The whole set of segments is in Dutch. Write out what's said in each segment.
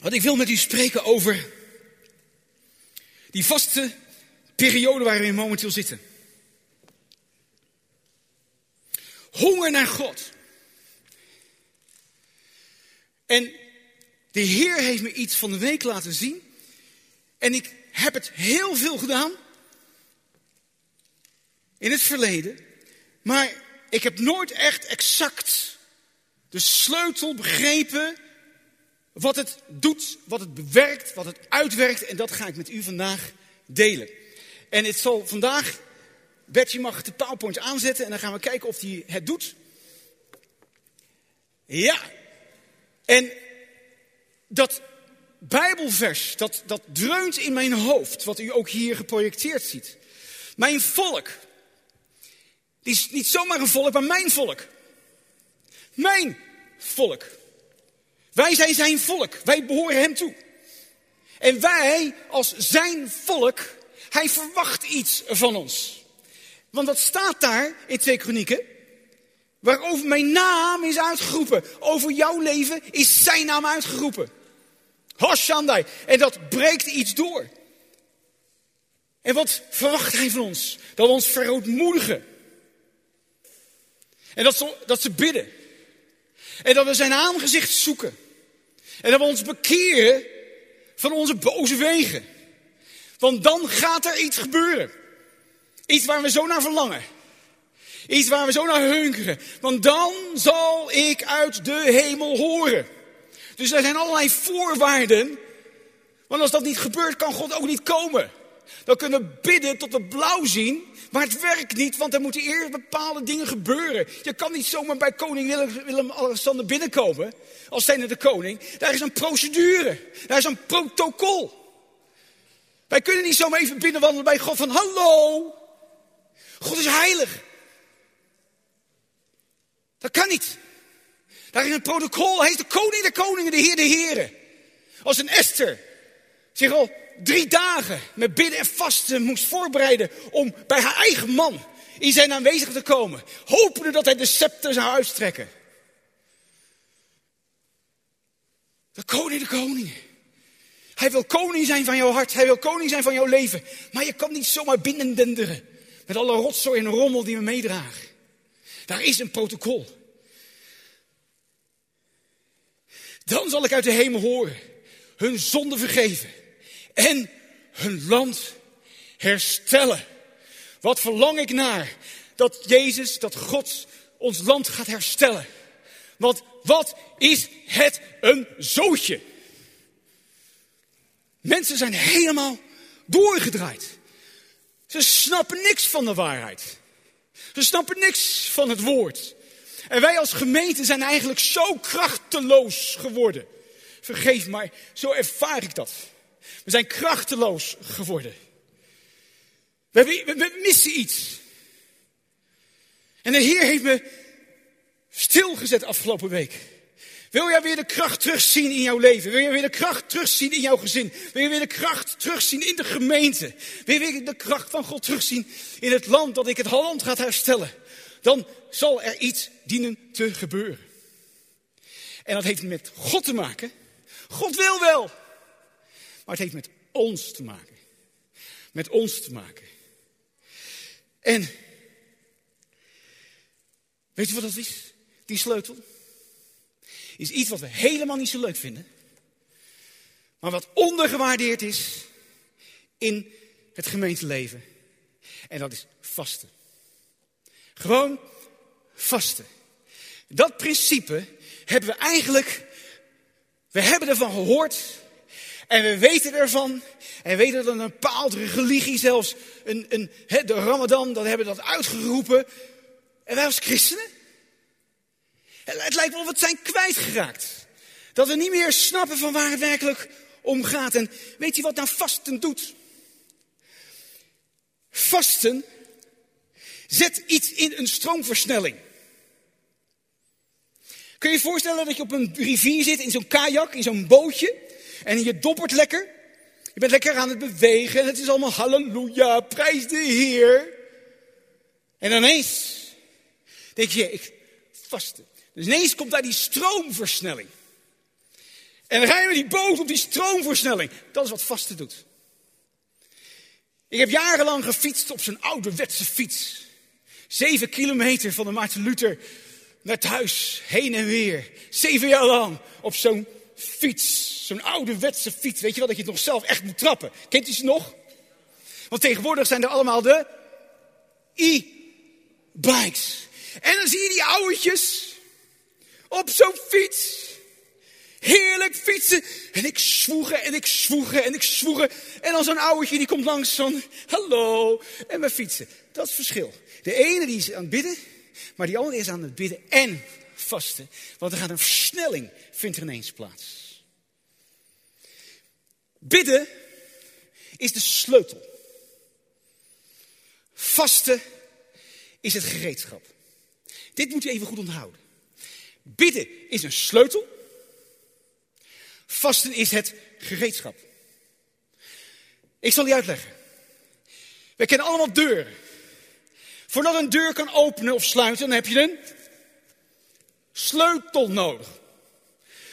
Want ik wil met u spreken over die vaste periode waar we momenteel zitten. Honger naar God. En de Heer heeft me iets van de week laten zien. En ik heb het heel veel gedaan. In het verleden. Maar ik heb nooit echt exact de sleutel begrepen. Wat het doet, wat het bewerkt, wat het uitwerkt. En dat ga ik met u vandaag delen. En het zal vandaag, Bertje mag de PowerPoint aanzetten en dan gaan we kijken of hij het doet. Ja. En dat Bijbelvers, dat, dat dreunt in mijn hoofd, wat u ook hier geprojecteerd ziet. Mijn volk. Is niet zomaar een volk, maar mijn volk. Mijn volk. Wij zijn zijn volk. Wij behoren hem toe. En wij, als zijn volk, hij verwacht iets van ons. Want dat staat daar in twee kronieken. Waarover mijn naam is uitgeroepen. Over jouw leven is zijn naam uitgeroepen. Hashandai. En dat breekt iets door. En wat verwacht hij van ons? Dat we ons verootmoedigen. En dat dat ze bidden. En dat we zijn aangezicht zoeken. En dat we ons bekeren van onze boze wegen. Want dan gaat er iets gebeuren. Iets waar we zo naar verlangen. Iets waar we zo naar hunkeren. Want dan zal ik uit de hemel horen. Dus er zijn allerlei voorwaarden. Want als dat niet gebeurt, kan God ook niet komen. Dan kunnen we bidden tot we blauw zien. Maar het werkt niet, want er moeten eerst bepaalde dingen gebeuren. Je kan niet zomaar bij koning Willem-Alexander binnenkomen. Als zijnde de koning. Daar is een procedure. Daar is een protocol. Wij kunnen niet zomaar even binnenwandelen bij God van hallo. God is heilig. Dat kan niet. Daar is een protocol. Is de koning der koningen, de heer de heren. Als een Esther zich al drie dagen met bidden en vasten moest voorbereiden om bij haar eigen man in zijn aanwezig te komen. Hopende dat hij de scepter zou uitstrekken. De koning de koningen. Hij wil koning zijn van jouw hart. Hij wil koning zijn van jouw leven. Maar je kan niet zomaar binnendenderen. Met alle rotzooi en rommel die we meedragen. Daar is een protocol. Dan zal ik uit de hemel horen. Hun zonde vergeven. En hun land herstellen. Wat verlang ik naar. Dat Jezus, dat God ons land gaat herstellen. Want wat is het een zootje? Mensen zijn helemaal doorgedraaid. Ze snappen niks van de waarheid. Ze snappen niks van het woord. En wij als gemeente zijn eigenlijk zo krachteloos geworden. Vergeef maar, zo ervaar ik dat. We zijn krachteloos geworden. We, we, we missen iets. En de Heer heeft me stilgezet afgelopen week. Wil jij weer de kracht terugzien in jouw leven? Wil je weer de kracht terugzien in jouw gezin? Wil je weer de kracht terugzien in de gemeente? Wil je weer de kracht van God terugzien in het land dat ik het land gaat herstellen? Dan zal er iets dienen te gebeuren. En dat heeft met God te maken. God wil wel. Maar het heeft met ons te maken. Met ons te maken. En weet je wat dat is? Die sleutel is iets wat we helemaal niet zo leuk vinden. Maar wat ondergewaardeerd is in het gemeenteleven. En dat is vasten. Gewoon vasten. Dat principe hebben we eigenlijk, we hebben ervan gehoord en we weten ervan. En we weten dat een bepaalde religie zelfs, een, een, de Ramadan, dat hebben dat uitgeroepen. En wij als christenen, het lijkt wel wat zijn kwijtgeraakt. Dat we niet meer snappen van waar het werkelijk om gaat. En weet je wat nou vasten doet? Vasten zet iets in een stroomversnelling. Kun je je voorstellen dat je op een rivier zit, in zo'n kajak, in zo'n bootje. En je doppert lekker. Je bent lekker aan het bewegen. En het is allemaal halleluja, prijs de Heer. En ineens denk je, ik vasten. Dus ineens komt daar die stroomversnelling. En dan rijden we die boot op die stroomversnelling. Dat is wat vasten doet. Ik heb jarenlang gefietst op zo'n ouderwetse fiets. Zeven kilometer van de Maarten Luther naar thuis, heen en weer. Zeven jaar lang op zo'n fiets. Zo'n ouderwetse fiets. Weet je wel, dat je het nog zelf echt moet trappen. Kent u ze nog? Want tegenwoordig zijn er allemaal de e-bikes. En dan zie je die ouwetjes op zo'n fiets. Heerlijk fietsen. En ik zwoegen en ik zwoegen en ik zwoegen. En dan zo'n ouwtje die komt langs van hallo. En we fietsen. Dat is het verschil. De ene die is aan het bidden. Maar die andere is aan het bidden en vasten. Want er gaat een versnelling, vindt er ineens plaats. Bidden is de sleutel. Vasten is het gereedschap. Dit moet u even goed onthouden. Bidden is een sleutel. Vasten is het gereedschap. Ik zal die uitleggen. We kennen allemaal deuren. Voordat een deur kan openen of sluiten, dan heb je een sleutel nodig.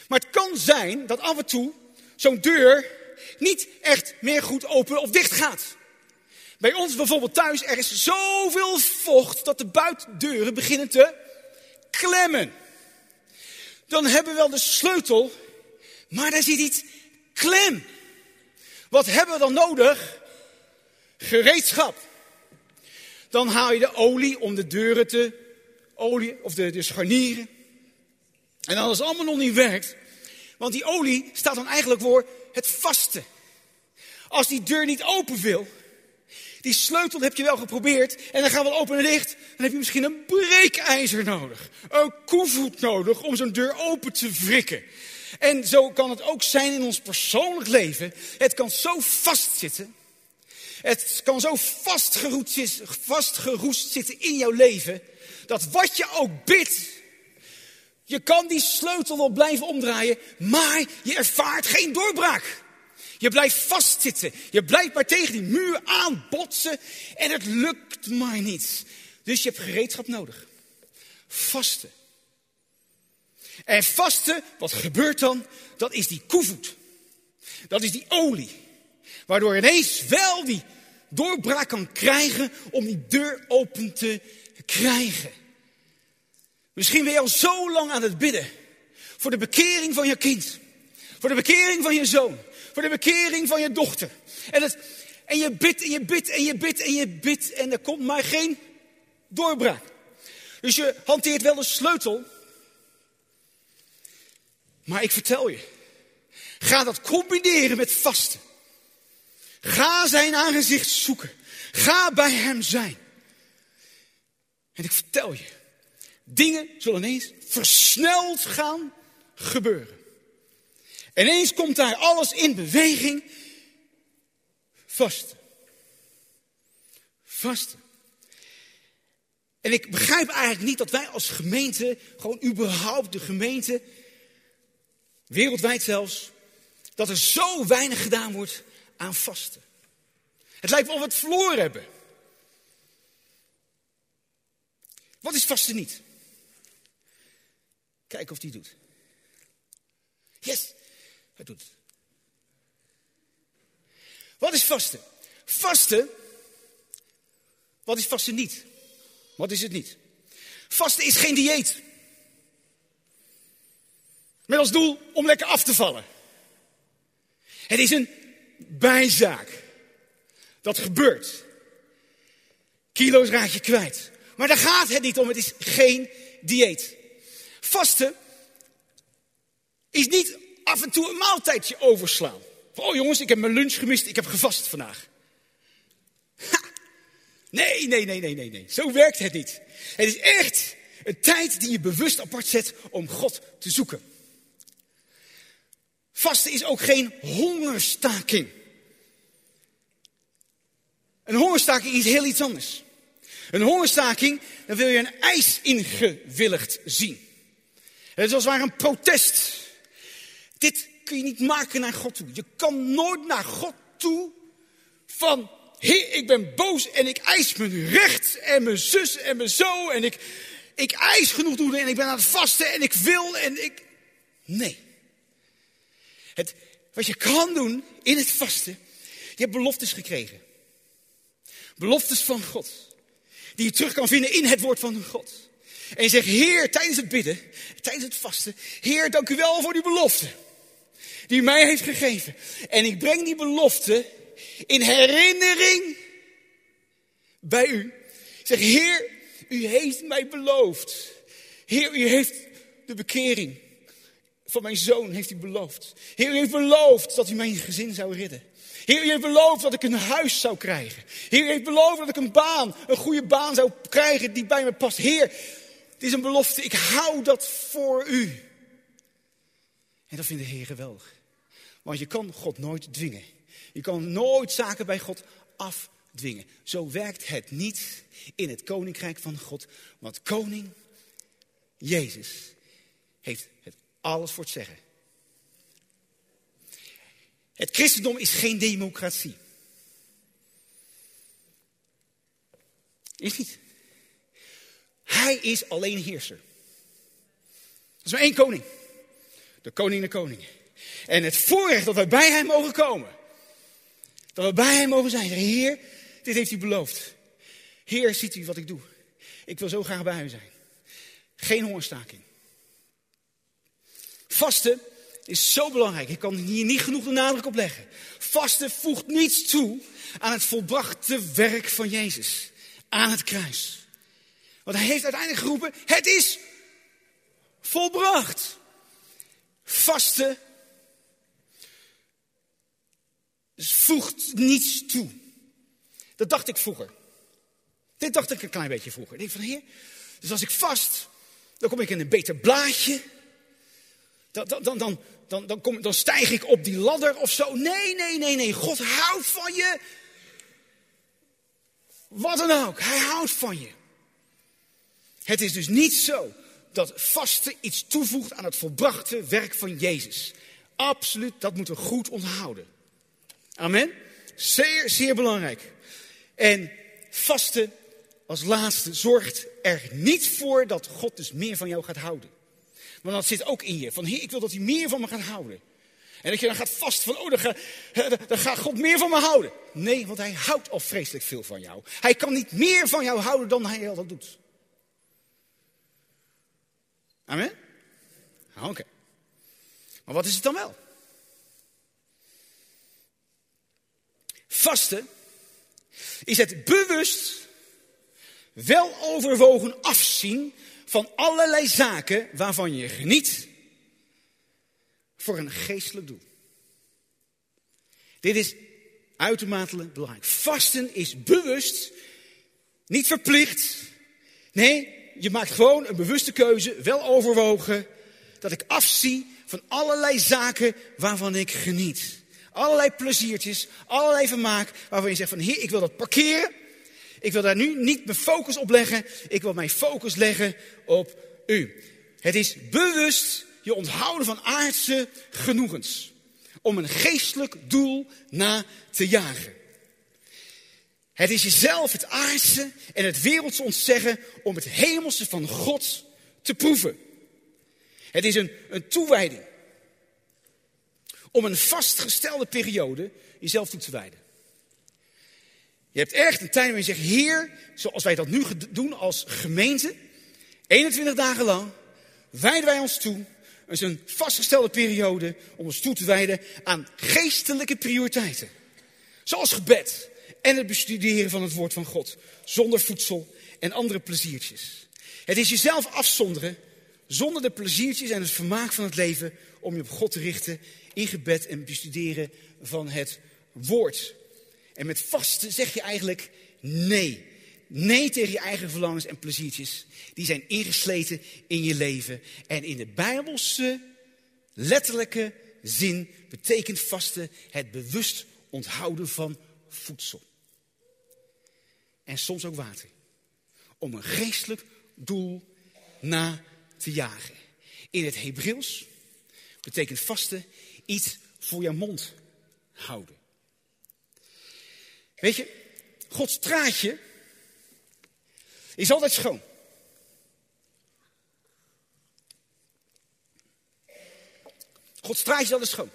Maar het kan zijn dat af en toe zo'n deur niet echt meer goed open of dicht gaat. Bij ons bijvoorbeeld thuis, er is zoveel vocht dat de buitendeuren beginnen te klemmen. Dan hebben we wel de sleutel, maar daar zit iets klem. Wat hebben we dan nodig? Gereedschap. Dan haal je de olie om de deuren te olie, of de, de scharnieren. En als het allemaal nog niet werkt, want die olie staat dan eigenlijk voor het vasten. Als die deur niet open wil, die sleutel heb je wel geprobeerd en dan gaan we open en dicht. Dan heb je misschien een breekijzer nodig. Een koevoet nodig om zo'n deur open te wrikken. En zo kan het ook zijn in ons persoonlijk leven. Het kan zo vastzitten. Het kan zo vastgeroest zitten in jouw leven. Dat wat je ook bidt. Je kan die sleutel wel blijven omdraaien. Maar je ervaart geen doorbraak. Je blijft vastzitten. Je blijft maar tegen die muur aanbotsen. En het lukt maar niet. Dus je hebt gereedschap nodig. Vasten. En vasten, wat gebeurt dan? Dat is die koevoet. Dat is die olie. Waardoor ineens wel die doorbraak kan krijgen om die deur open te krijgen. Misschien ben je al zo lang aan het bidden. Voor de bekering van je kind. Voor de bekering van je zoon. Voor de bekering van je dochter. En, het, en je bidt en je bidt en je bidt en je bidt. En er komt maar geen doorbraak. Dus je hanteert wel de sleutel. Maar ik vertel je. Ga dat combineren met vasten. Ga zijn aangezicht zoeken. Ga bij hem zijn. En ik vertel je. Dingen zullen ineens versneld gaan gebeuren. Ineens komt daar alles in beweging. Vasten. Vasten. En ik begrijp eigenlijk niet dat wij als gemeente, gewoon überhaupt de gemeente, wereldwijd zelfs, dat er zo weinig gedaan wordt aan vasten. Het lijkt wel of we het verloren hebben. Wat is vasten niet? Kijk of die doet. Yes, hij doet het. Wat is vasten? Vasten, wat is vasten niet? Wat is het niet? Vasten is geen dieet. Met als doel om lekker af te vallen. Het is een bijzaak. Dat gebeurt. Kilo's raak je kwijt. Maar daar gaat het niet om. Het is geen dieet. Vasten is niet af en toe een maaltijdje overslaan. Oh jongens, ik heb mijn lunch gemist. Ik heb gevast vandaag. Ha. Nee, nee, nee, nee, nee, nee. Zo werkt het niet. Het is echt een tijd die je bewust apart zet om God te zoeken. Vasten is ook geen hongerstaking. Een hongerstaking is heel iets anders. Een hongerstaking, dan wil je een eis ingewilligd zien. Het is als ware een protest. Dit kun je niet maken naar God toe. Je kan nooit naar God toe van, ik ben boos en ik eis mijn recht en mijn zus en mijn zo en ik, ik eis genoeg doen en ik ben aan het vasten en ik wil en ik... Nee. Het, wat je kan doen in het vasten, je hebt beloftes gekregen. Beloftes van God. Die je terug kan vinden in het woord van God. En je zegt, Heer, tijdens het bidden, tijdens het vasten, Heer, dank u wel voor die belofte. Die u mij heeft gegeven. En ik breng die belofte in herinnering bij u. Ik zeg, Heer, u heeft mij beloofd. Heer, u heeft de bekering van mijn zoon heeft u beloofd. Heer, u heeft beloofd dat u mijn gezin zou redden. Heer, u heeft beloofd dat ik een huis zou krijgen. Heer, u heeft beloofd dat ik een baan, een goede baan zou krijgen die bij me past. Heer, het is een belofte. Ik hou dat voor u. En dat vindt de Heer geweldig. Want je kan God nooit dwingen. Je kan nooit zaken bij God afdwingen. Zo werkt het niet in het koninkrijk van God. Want koning Jezus heeft het alles voor het zeggen. Het christendom is geen democratie. Is niet. Hij is alleen heerser. Er is maar één koning. De koning de koningen. En het voorrecht dat wij bij hem mogen komen. Dat we bij hem mogen zijn. Heer, dit heeft u beloofd. Heer, ziet u wat ik doe. Ik wil zo graag bij u zijn. Geen hongerstaking. Vasten is zo belangrijk. Ik kan hier niet genoeg de nadruk op leggen. Vasten voegt niets toe aan het volbrachte werk van Jezus. Aan het kruis. Want hij heeft uiteindelijk geroepen, het is volbracht. Vasten voegt niets toe. Dat dacht ik vroeger. Dit dacht ik een klein beetje vroeger. Ik denk van, heer, dus als ik vast, dan kom ik in een beter blaadje. Dan, dan, dan, dan, dan, kom, dan stijg ik op die ladder of zo. Nee, nee, nee, nee. God houdt van je. Wat dan ook. Hij houdt van je. Het is dus niet zo dat vasten iets toevoegt aan het volbrachte werk van Jezus. Absoluut, dat moeten we goed onthouden. Amen. Zeer, zeer belangrijk. En vasten als laatste zorgt er niet voor dat God dus meer van jou gaat houden. Want dat zit ook in je. Van, heer, ik wil dat hij meer van me gaat houden. En dat je dan gaat vast van, oh, dan, ga, dan gaat God meer van me houden. Nee, want hij houdt al vreselijk veel van jou. Hij kan niet meer van jou houden dan hij al dat doet. Amen? Oké. Maar wat is het dan wel? Vasten is het bewust, wel overwogen afzien van allerlei zaken waarvan je geniet voor een geestelijk doel. Dit is uitermate belangrijk. Vasten is bewust, niet verplicht. Nee, je maakt gewoon een bewuste keuze, wel overwogen, dat ik afzie van allerlei zaken waarvan ik geniet. Allerlei pleziertjes, allerlei vermaak waarvan je zegt van heer, ik wil dat parkeren. Ik wil daar nu niet mijn focus op leggen. Ik wil mijn focus leggen op u. Het is bewust je onthouden van aardse genoegens. Om een geestelijk doel na te jagen. Het is jezelf, het aardse en het wereldse ontzeggen om het hemelse van God te proeven. Het is een, een toewijding. Om een vastgestelde periode jezelf toe te wijden. Je hebt echt een tijd waarin je zegt, Heer, zoals wij dat nu doen als gemeente, 21 dagen lang, wijden wij ons toe. Is een vastgestelde periode om ons toe te wijden aan geestelijke prioriteiten. Zoals gebed en het bestuderen van het woord van God. Zonder voedsel en andere pleziertjes. Het is jezelf afzonderen zonder de pleziertjes en het vermaak van het leven om je op God te richten in gebed en bestuderen van het woord. En met vasten zeg je eigenlijk nee. Nee tegen je eigen verlangens en pleziertjes. Die zijn ingesleten in je leven. En in de Bijbelse letterlijke zin betekent vasten het bewust onthouden van voedsel. En soms ook water. Om een geestelijk doel na te jagen. In het Hebreeuws betekent vasten iets voor je mond houden. Weet je, Gods traatje is altijd schoon. Gods straatje is altijd schoon.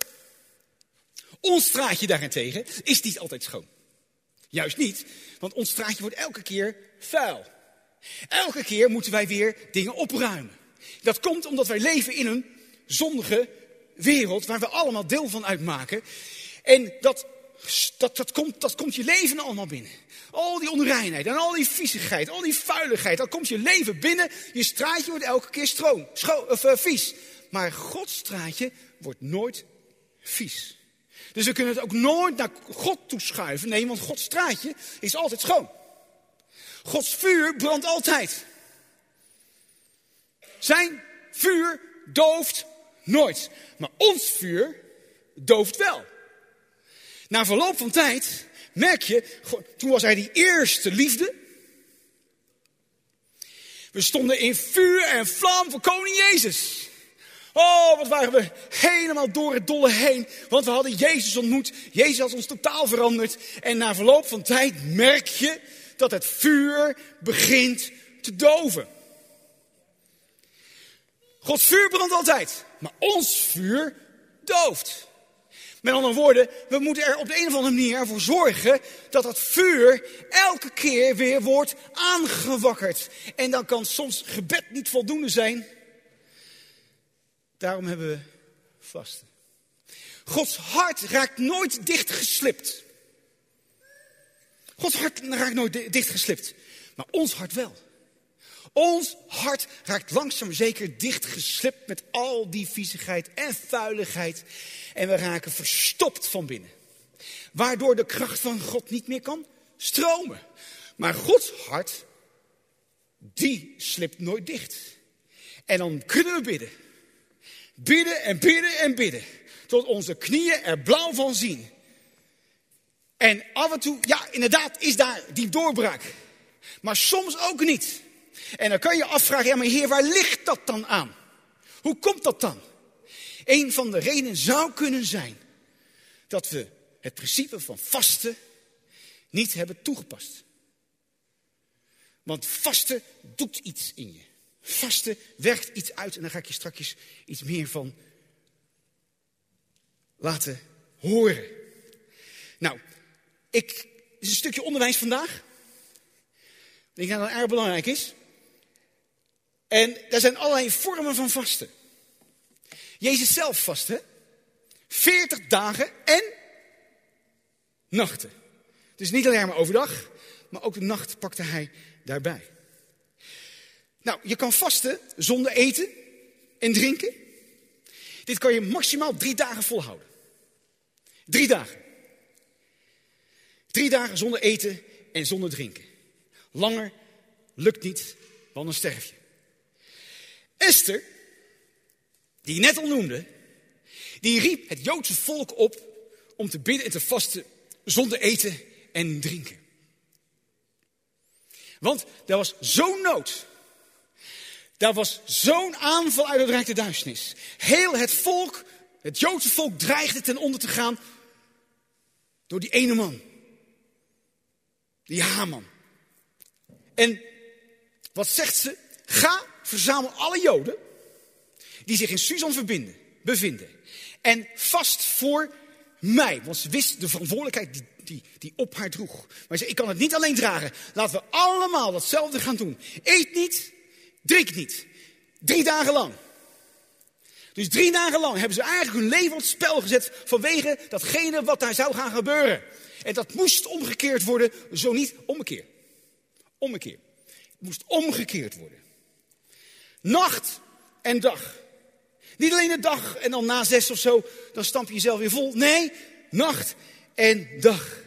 Ons straatje daarentegen is niet altijd schoon. Juist niet, want ons straatje wordt elke keer vuil. Elke keer moeten wij weer dingen opruimen. Dat komt omdat wij leven in een zondige wereld waar we allemaal deel van uitmaken. En dat, dat, dat, komt, dat komt je leven allemaal binnen. Al die onreinheid en al die viezigheid, al die vuiligheid, dat komt je leven binnen. Je straatje wordt elke keer stroom, of, uh, vies. Maar Gods straatje wordt nooit vies. Dus we kunnen het ook nooit naar God toeschuiven. Nee, want Gods straatje is altijd schoon. Gods vuur brandt altijd. Zijn vuur dooft nooit. Maar ons vuur dooft wel. Na verloop van tijd merk je, toen was hij die eerste liefde. We stonden in vuur en vlam voor koning Jezus. Oh, wat waren we helemaal door het dolle heen. Want we hadden Jezus ontmoet. Jezus had ons totaal veranderd. En na verloop van tijd merk je dat het vuur begint te doven. Gods vuur brandt altijd, maar ons vuur dooft. Met andere woorden, we moeten er op de een of andere manier voor zorgen dat dat vuur elke keer weer wordt aangewakkerd. En dan kan soms gebed niet voldoende zijn. Daarom hebben we vasten. Gods hart raakt nooit dichtgeslipt. Gods hart raakt nooit dichtgeslipt, maar ons hart wel. Ons hart raakt langzaam zeker dichtgeslipt met al die viezigheid en vuiligheid. En we raken verstopt van binnen. Waardoor de kracht van God niet meer kan stromen. Maar Gods hart, die slipt nooit dicht. En dan kunnen we bidden. Bidden en bidden en bidden. Tot onze knieën er blauw van zien. En af en toe, ja, inderdaad is daar die doorbraak. Maar soms ook niet. En dan kan je afvragen, ja maar heer, waar ligt dat dan aan? Hoe komt dat dan? Een van de redenen zou kunnen zijn dat we het principe van vasten niet hebben toegepast. Want vasten doet iets in je. Vasten werkt iets uit en daar ga ik je straks iets meer van laten horen. Nou, ik, dit is een stukje onderwijs vandaag. Ik denk dat het erg belangrijk is. En er zijn allerlei vormen van vasten. Jezus zelf vastte 40 dagen en nachten. Dus niet alleen maar overdag, maar ook de nacht pakte hij daarbij. Nou, je kan vasten zonder eten en drinken. Dit kan je maximaal drie dagen volhouden. Drie dagen. Drie dagen zonder eten en zonder drinken. Langer lukt niet, want dan sterf je. Esther, die je net al noemde, die riep het Joodse volk op om te bidden en te vasten zonder eten en drinken. Want er was zo'n nood. Daar was zo'n aanval uit het Rijk der Duisternis. Heel het volk, het Joodse volk, dreigde ten onder te gaan door die ene man. Die Haman. En wat zegt ze? Ga, verzamel alle Joden die zich in Susan verbinden, bevinden. En vast voor mij. Want ze wist de verantwoordelijkheid die, die, die op haar droeg. Maar ze ik kan het niet alleen dragen. Laten we allemaal datzelfde gaan doen. Eet niet, drink niet. Drie dagen lang. Dus drie dagen lang hebben ze eigenlijk hun leven op het spel gezet vanwege datgene wat daar zou gaan gebeuren. En dat moest omgekeerd worden, zo niet omgekeerd. Omgekeerd. Het moest omgekeerd worden. Nacht en dag. Niet alleen de dag en dan na zes of zo, dan stamp je jezelf weer vol. Nee, nacht en dag.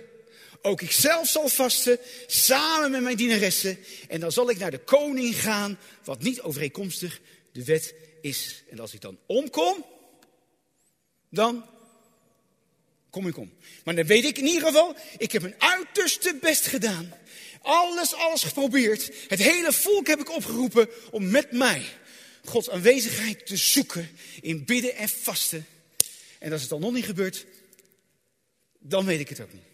Ook ik zelf zal vasten, samen met mijn dienaressen. En dan zal ik naar de koning gaan, wat niet overeenkomstig de wet is. En als ik dan omkom, dan kom ik om. Maar dan weet ik in ieder geval, ik heb mijn uiterste best gedaan. Alles, alles geprobeerd. Het hele volk heb ik opgeroepen om met mij Gods aanwezigheid te zoeken in bidden en vasten. En als het dan nog niet gebeurt, dan weet ik het ook niet.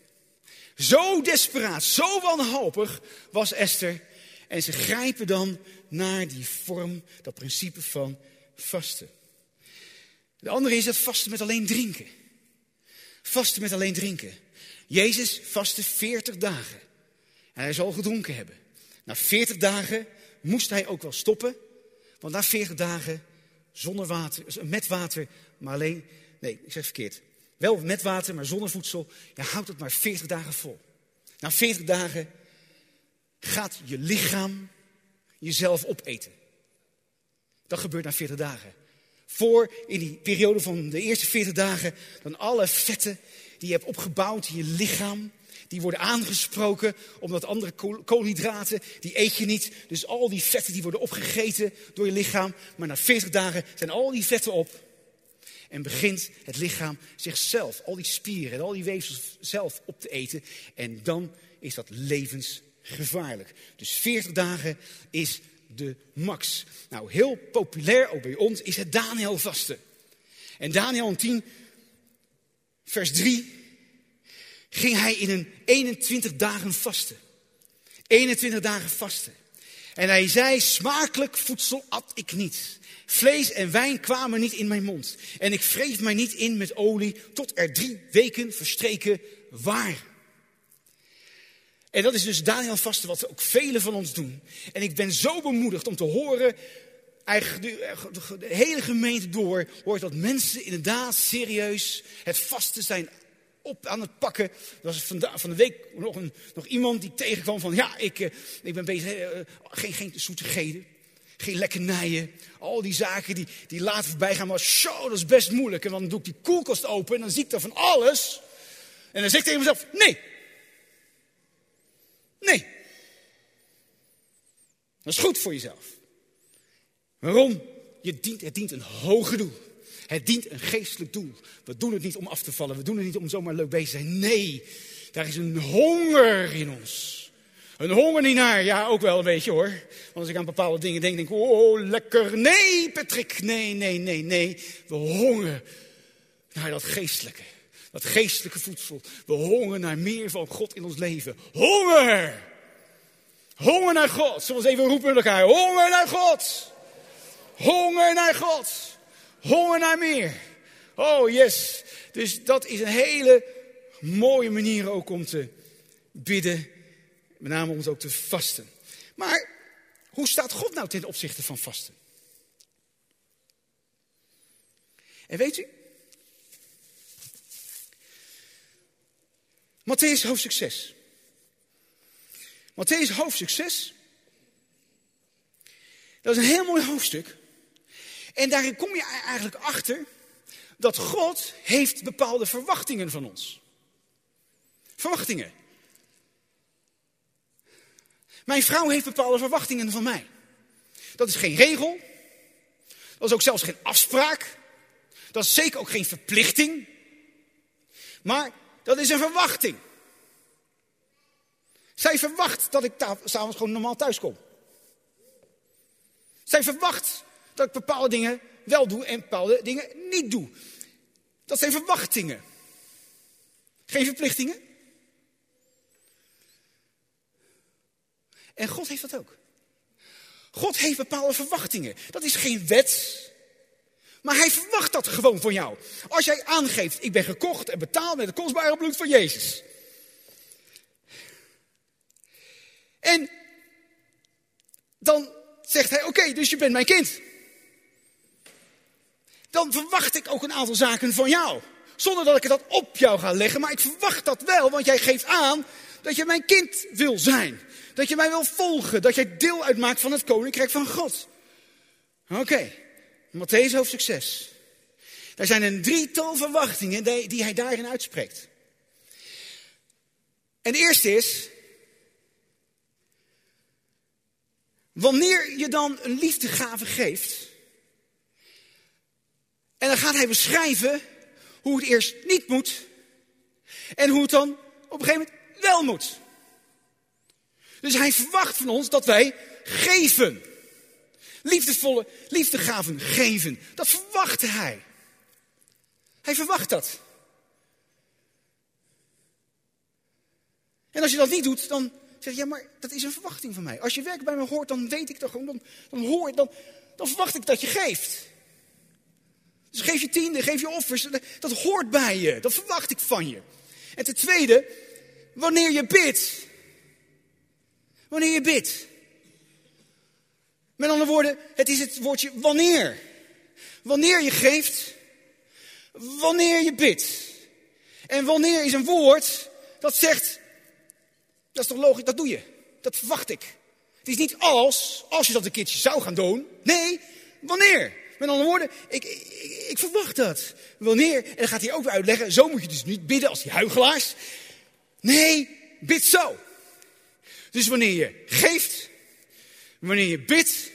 Zo desperaat, zo wanhopig was Esther. En ze grijpen dan naar die vorm, dat principe van vasten. De andere is het vasten met alleen drinken. Vasten met alleen drinken. Jezus vastte 40 dagen. En hij zal gedronken hebben. Na 40 dagen moest hij ook wel stoppen. Want na 40 dagen zonder water, met water, maar alleen. Nee, ik zeg verkeerd. Wel met water, maar zonder voedsel. Je houdt het maar 40 dagen vol. Na 40 dagen gaat je lichaam jezelf opeten. Dat gebeurt na 40 dagen. Voor in die periode van de eerste 40 dagen, dan alle vetten die je hebt opgebouwd in je lichaam, die worden aangesproken, omdat andere koolhydraten, die eet je niet. Dus al die vetten die worden opgegeten door je lichaam. Maar na 40 dagen zijn al die vetten op. En begint het lichaam zichzelf, al die spieren en al die weefsels zelf op te eten. En dan is dat levensgevaarlijk. Dus 40 dagen is de max. Nou, heel populair, ook bij ons, is het Daniel vasten. En Daniel 10, vers 3, ging hij in een 21 dagen vasten. 21 dagen vasten. En hij zei, smakelijk voedsel at ik niet. Vlees en wijn kwamen niet in mijn mond. En ik wreef mij niet in met olie tot er drie weken verstreken waren. En dat is dus Daniel vasten, wat ook velen van ons doen. En ik ben zo bemoedigd om te horen, eigenlijk de, hele gemeente door, hoort dat mensen inderdaad serieus het vasten zijn op aan het pakken. Er was van de, week nog, een, nog iemand die tegenkwam van, ja, ik, eh, ik ben bezig, uh, geen, geen zoetigheden, geen lekkernijen. Al die zaken die, die laten voorbij gaan, maar zo, dat is best moeilijk. En dan doe ik die koelkast open en dan zie ik daar van alles. En dan zeg ik tegen mezelf, nee, Nee. Dat is goed voor jezelf. Waarom? Je dient, het dient een hoger doel. Het dient een geestelijk doel. We doen het niet om af te vallen. We doen het niet om zomaar leuk bezig te zijn. Nee, daar is een honger in ons. Een honger niet naar, ja ook wel een beetje hoor. Want als ik aan bepaalde dingen denk, denk ik, oh lekker. Nee Patrick, nee, nee, nee, nee. We hongeren naar dat geestelijke. Dat geestelijke voedsel. We hongeren naar meer van God in ons leven. Honger! Honger naar God. Eens even roepen met elkaar. Honger naar God. Honger naar God. Honger naar meer. Oh yes. Dus dat is een hele mooie manier ook om te bidden. Met name om ook te vasten. Maar hoe staat God nou ten opzichte van vasten? En weet u, Matthäus hoofdstuk 6. Matthäus hoofdstuk 6. Dat is een heel mooi hoofdstuk. En daarin kom je eigenlijk achter dat God heeft bepaalde verwachtingen van ons. Verwachtingen. Mijn vrouw heeft bepaalde verwachtingen van mij. Dat is geen regel. Dat is ook zelfs geen afspraak. Dat is zeker ook geen verplichting. Maar dat is een verwachting. Zij verwacht dat ik s'avonds gewoon normaal thuis kom. Zij verwacht dat ik bepaalde dingen wel doe en bepaalde dingen niet doe. Dat zijn verwachtingen. Geen verplichtingen. En God heeft dat ook. God heeft bepaalde verwachtingen. Dat is geen wet. Maar hij verwacht dat gewoon van jou. Als jij aangeeft, ik ben gekocht en betaald met het kostbare bloed van Jezus. En dan zegt hij, oké, dus je bent mijn kind. Dan verwacht ik ook een aantal zaken van jou. Zonder dat ik dat op jou ga leggen, maar ik verwacht dat wel, want jij geeft aan dat je mijn kind wil zijn. Dat je mij wil volgen, dat jij deel uitmaakt van het koninkrijk van God. Oké. Matthäus hoofdstuk 6. Er zijn een drietal verwachtingen die hij daarin uitspreekt. En de eerste is, wanneer je dan een liefdegave geeft, en dan gaat hij beschrijven hoe het eerst niet moet en hoe het dan op een gegeven moment wel moet. Dus hij verwacht van ons dat wij geven liefdevolle liefdegaven geven. Dat verwachtte hij. Hij verwacht dat. En als je dat niet doet, dan zeg je, ja, maar dat is een verwachting van mij. Als je werk bij me hoort, dan weet ik toch gewoon, dan, hoor dan, dan verwacht ik dat je geeft. Dus geef je tiende, geef je offers. Dat hoort bij je. Dat verwacht ik van je. En ten tweede, wanneer je bidt. Wanneer je bidt. Met andere woorden, het is het woordje wanneer. Wanneer je geeft, wanneer je bidt. En wanneer is een woord dat zegt, dat is toch logisch, dat doe je. Dat verwacht ik. Het is niet als, als je dat een keertje zou gaan doen. Nee, wanneer. Met andere woorden, ik, ik, ik verwacht dat. Wanneer, en dan gaat hij ook weer uitleggen, zo moet je dus niet bidden als die huigelaars. Nee, bid zo. Dus wanneer je geeft, wanneer je bidt,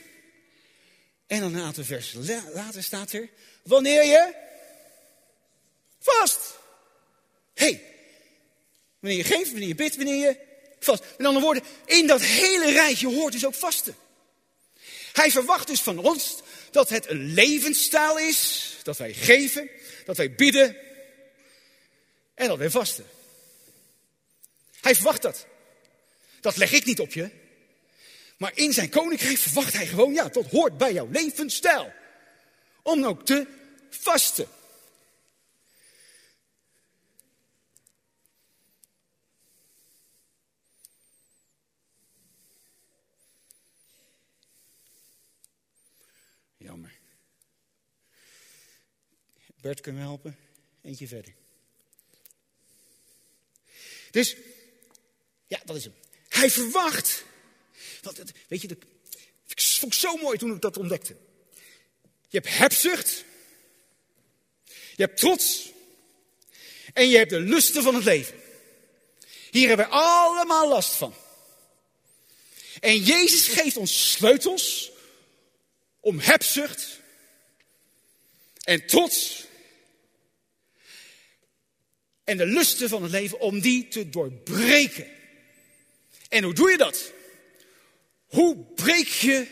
en dan een aantal versen later staat er, wanneer je vast. hey, wanneer je geeft, wanneer je bidt, wanneer je vast. Met andere woorden, in dat hele rijtje hoort dus ook vasten. Hij verwacht dus van ons dat het een levensstijl is, dat wij geven, dat wij bidden en dat wij vasten. Hij verwacht dat. Dat leg ik niet op je. Maar in zijn koninkrijk verwacht hij gewoon, ja, dat hoort bij jouw levensstijl. Om ook te vasten. Jammer. Bert, kunnen we helpen? Eentje verder. Dus, ja, dat is hem. Hij verwacht. Want, weet je, dat vond ik zo mooi toen ik dat ontdekte. Je hebt hebzucht. Je hebt trots. En je hebt de lusten van het leven. Hier hebben we allemaal last van. En Jezus geeft ons sleutels om hebzucht en trots en de lusten van het leven, om die te doorbreken. En hoe doe je dat? Hoe breek je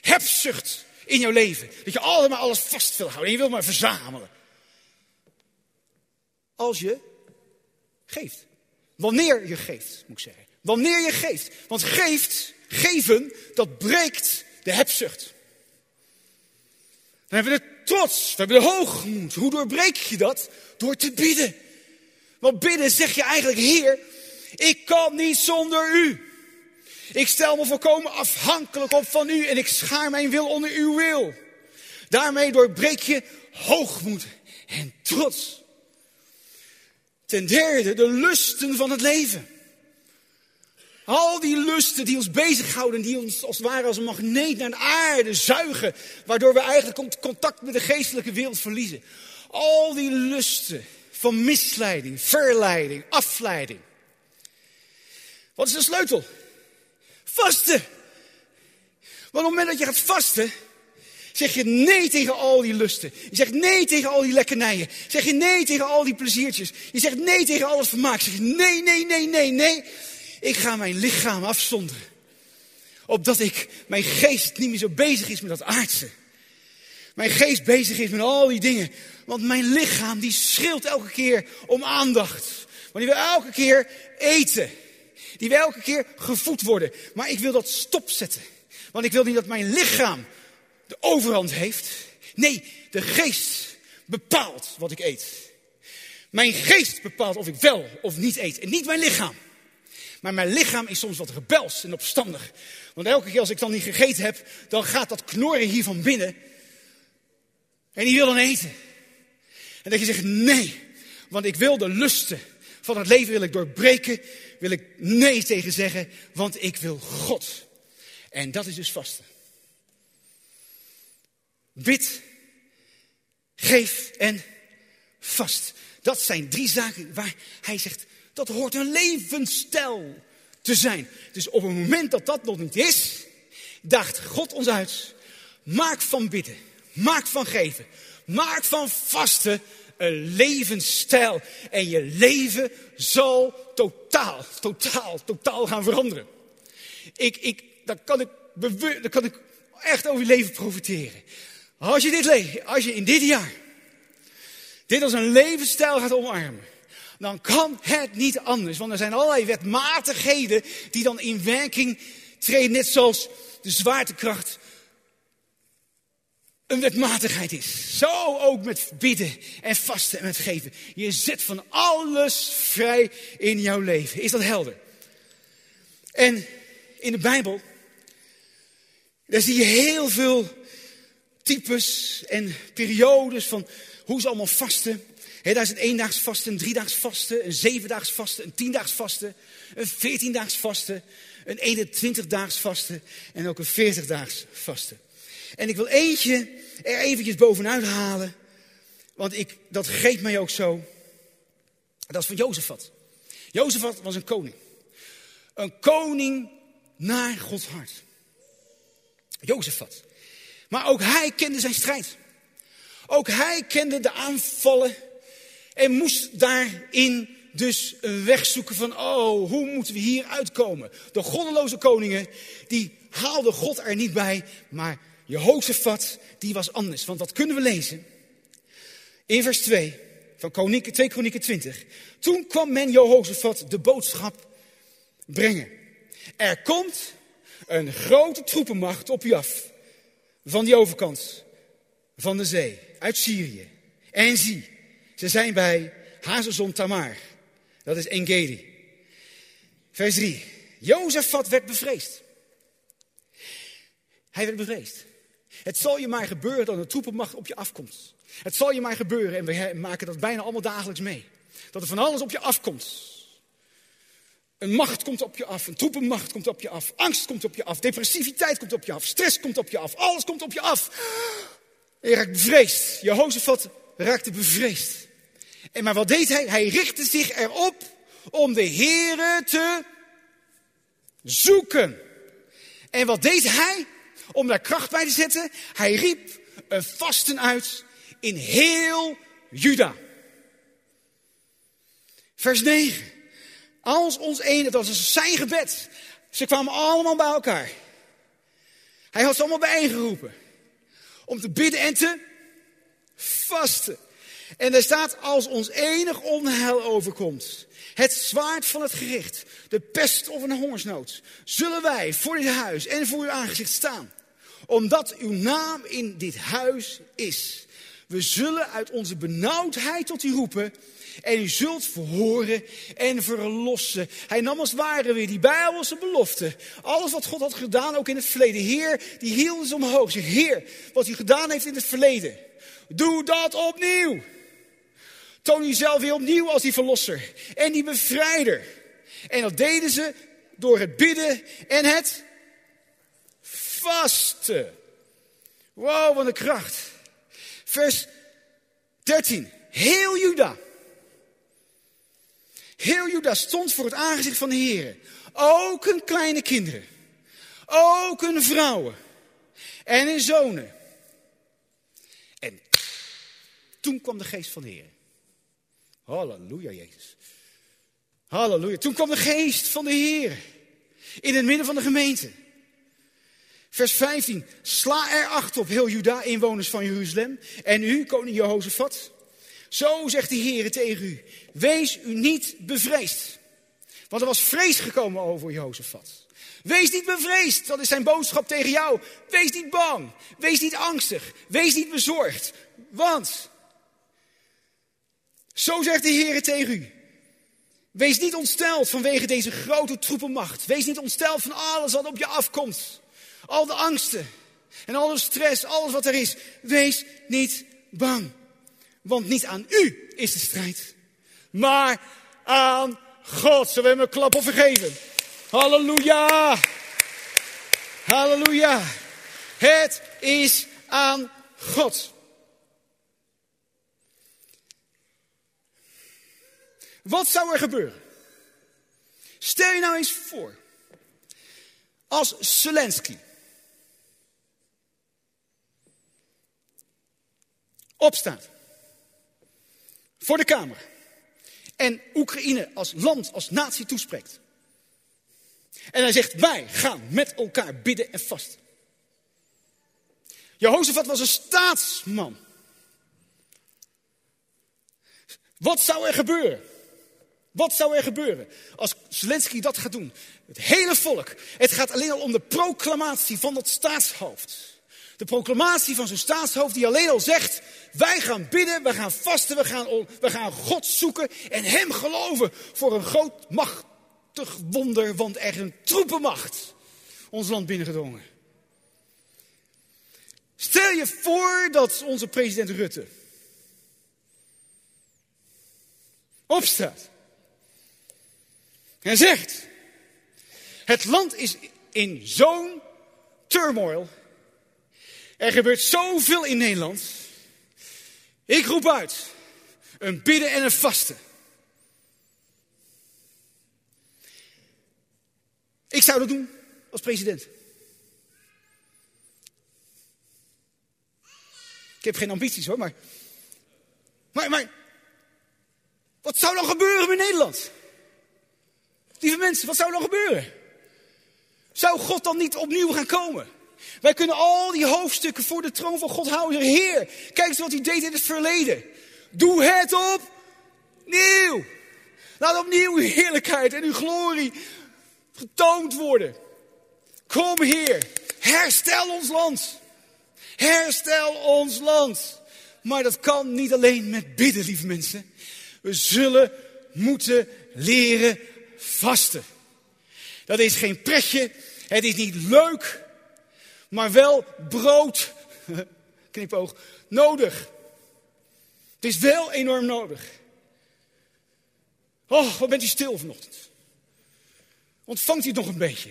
hebzucht in jouw leven? Dat je allemaal alles vast wil houden en je wil maar verzamelen. Als je geeft. Wanneer je geeft, moet ik zeggen. Wanneer je geeft. Want geeft, geven, dat breekt de hebzucht. Dan hebben we de trots, we hebben de hoogmoed. Hoe doorbreek je dat? Door te bidden. Want bidden zeg je eigenlijk, Heer, ik kan niet zonder u. Ik stel me volkomen afhankelijk op van u en ik schaar mijn wil onder uw wil. Daarmee doorbreek je hoogmoed en trots. Ten derde, de lusten van het leven. Al die lusten die ons bezighouden, die ons als het ware als een magneet naar de aarde zuigen, waardoor we eigenlijk contact met de geestelijke wereld verliezen. Al die lusten van misleiding, verleiding, afleiding. Wat is de sleutel? Vasten. Want op het moment dat je gaat vasten, zeg je nee tegen al die lusten. Je zegt nee tegen al die lekkernijen. Zeg je nee tegen al die pleziertjes. Je zegt nee tegen al het vermaak. Zeg je nee, nee, nee, nee, nee. Ik ga mijn lichaam afzonderen. Opdat ik, mijn geest niet meer zo bezig is met dat aardse. Mijn geest bezig is met al die dingen. Want mijn lichaam die schreeuwt elke keer om aandacht. Want die wil elke keer eten. Die wil elke keer gevoed worden. Maar ik wil dat stopzetten. Want ik wil niet dat mijn lichaam de overhand heeft. Nee, de geest bepaalt wat ik eet. Mijn geest bepaalt of ik wel of niet eet. En niet mijn lichaam. Maar mijn lichaam is soms wat rebels en opstandig. Want elke keer als ik dan niet gegeten heb, dan gaat dat knorren hier van binnen. En die wil dan eten. En dat je zegt nee, want ik wil de lusten van het leven wil ik doorbreken. Wil ik nee tegen zeggen, want ik wil God. En dat is dus vasten. Bid, geef en vast. Dat zijn drie zaken waar hij zegt, dat hoort een levensstijl te zijn. Dus op het moment dat dat nog niet is, daagt God ons uit. Maak van bidden, maak van geven, maak van vasten een levensstijl. En je leven zal totaal, totaal, totaal gaan veranderen. Ik, ik, dan, kan ik dan kan ik echt over je leven profiteren. Als je, dit, als je in dit jaar dit als een levensstijl gaat omarmen dan kan het niet anders. Want er zijn allerlei wetmatigheden die dan in werking treden, net zoals de zwaartekracht een wetmatigheid is. Zo ook met bidden en vasten en met geven. Je zet van alles vrij in jouw leven. Is dat helder? En in de Bijbel, daar zie je heel veel types en periodes van hoe ze allemaal vasten. daar is een eendaags vasten, een driedaags vasten, een zevendaags vasten, een tiendaags vasten, een veertiendaags vasten, een 21-daags vasten en ook een 40-daags vasten. En ik wil eentje er eventjes bovenuit halen, want ik, dat geeft mij ook zo. Dat is van Jozefat. Jozefat was een koning. Een koning naar Gods hart. Jozefat. Maar ook hij kende zijn strijd. Ook hij kende de aanvallen en moest daarin dus een weg zoeken van, oh, hoe moeten we hier uitkomen? De goddeloze koningen, die haalden God er niet bij, maar Jehoshaphat, die was anders. Want wat kunnen we lezen? In vers 2 van Kronieken, 2 Kronieken 20. Toen kwam men Jehoshaphat de boodschap brengen. Er komt een grote troepenmacht op je af. Van die overkant van de zee, uit Syrië. En zie, ze zijn bij Hazezon Tamar. Dat is Engedi. Vers 3. Jozefat werd bevreesd. Hij werd bevreesd. Het zal je maar gebeuren dat een troepenmacht op je afkomt. Het zal je maar gebeuren, en we maken dat bijna allemaal dagelijks mee. Dat er van alles op je afkomt. Een macht komt op je af, een troepenmacht komt op je af, angst komt op je af, depressiviteit komt op je af, stress komt op je af, alles komt op je af. En je raakt bevreesd. Jehoshaphat raakte bevreesd. En maar wat deed hij? Hij richtte zich erop om de Here te zoeken. En wat deed hij? Om daar kracht bij te zetten. Hij riep een vasten uit in heel Juda. Vers 9. Als ons ene, dat was zijn gebed. Ze kwamen allemaal bij elkaar. Hij had ze allemaal bijeengeroepen. Om te bidden en te vasten. En er staat, als ons enig onheil overkomt, het zwaard van het gericht, de pest of een hongersnood, zullen wij voor dit huis en voor uw aangezicht staan. Omdat uw naam in dit huis is. We zullen uit onze benauwdheid tot u roepen en u zult verhoren en verlossen. Hij nam als ware weer die bijbelse belofte. Alles wat God had gedaan, ook in het verleden. Heer, die hield ze omhoog. Zeg, Heer, wat u gedaan heeft in het verleden. Doe dat opnieuw. Toon jezelf weer opnieuw als die verlosser en die bevrijder. En dat deden ze door het bidden en het vasten. Wow, wat een kracht. Vers 13. Heel Juda. Heel Juda stond voor het aangezicht van de Heer. Ook hun kleine kinderen. Ook hun vrouwen. En hun zonen. En toen kwam de geest van de Heer. Halleluja, Jezus. Halleluja. Toen kwam de geest van de Heer in het midden van de gemeente. Vers 15. Sla er acht op, heel Juda, inwoners van Jeruzalem. En u, koning Jehozefat. Zo zegt de Heer tegen u. Wees u niet bevreesd. Want er was vrees gekomen over Jehozefat. Wees niet bevreesd, dat is zijn boodschap tegen jou. Wees niet bang, wees niet angstig, wees niet bezorgd. Want zo zegt de Heer tegen u. Wees niet ontsteld vanwege deze grote troepenmacht. Wees niet ontsteld van alles wat op je afkomt. Al de angsten en alle stress, alles wat er is. Wees niet bang. Want niet aan u is de strijd, maar aan God. Zullen we hem een klap of vergeven? Halleluja! Halleluja! Het is aan God. Wat zou er gebeuren? Stel je nou eens voor. Als Zelensky opstaat voor de Kamer en Oekraïne als land, als natie toespreekt. En hij zegt, wij gaan met elkaar bidden en vasten. Jehoshaphat was een staatsman. Wat zou er gebeuren? Wat zou er gebeuren als Zelensky dat gaat doen? Het hele volk. Het gaat alleen al om de proclamatie van dat staatshoofd. De proclamatie van zo'n staatshoofd die alleen al zegt, wij gaan bidden, we gaan vasten, we gaan, we gaan God zoeken en Hem geloven voor een groot machtig wonder, want er is een troepenmacht ons land binnengedrongen. Stel je voor dat onze president Rutte opstaat en zegt, het land is in zo'n turmoil, er gebeurt zoveel in Nederland, ik roep uit, een bidden en een vasten. Ik zou dat doen als president. Ik heb geen ambities hoor, maar. Maar, maar. Wat zou dan gebeuren in Nederland? Lieve mensen, wat zou dan gebeuren? Zou God dan niet opnieuw gaan komen? Wij kunnen al die hoofdstukken voor de troon van God houden. Heer, kijk eens wat hij deed in het verleden. Doe het opnieuw. Laat opnieuw uw heerlijkheid en uw glorie getoond worden. Kom Heer, herstel ons land. Herstel ons land. Maar dat kan niet alleen met bidden, lieve mensen. We zullen moeten leren vasten. Dat is geen pretje, het is niet leuk, maar wel brood, knipoog, nodig. Het is wel enorm nodig. Oh, wat bent u stil vanochtend? Ontvangt u het nog een beetje?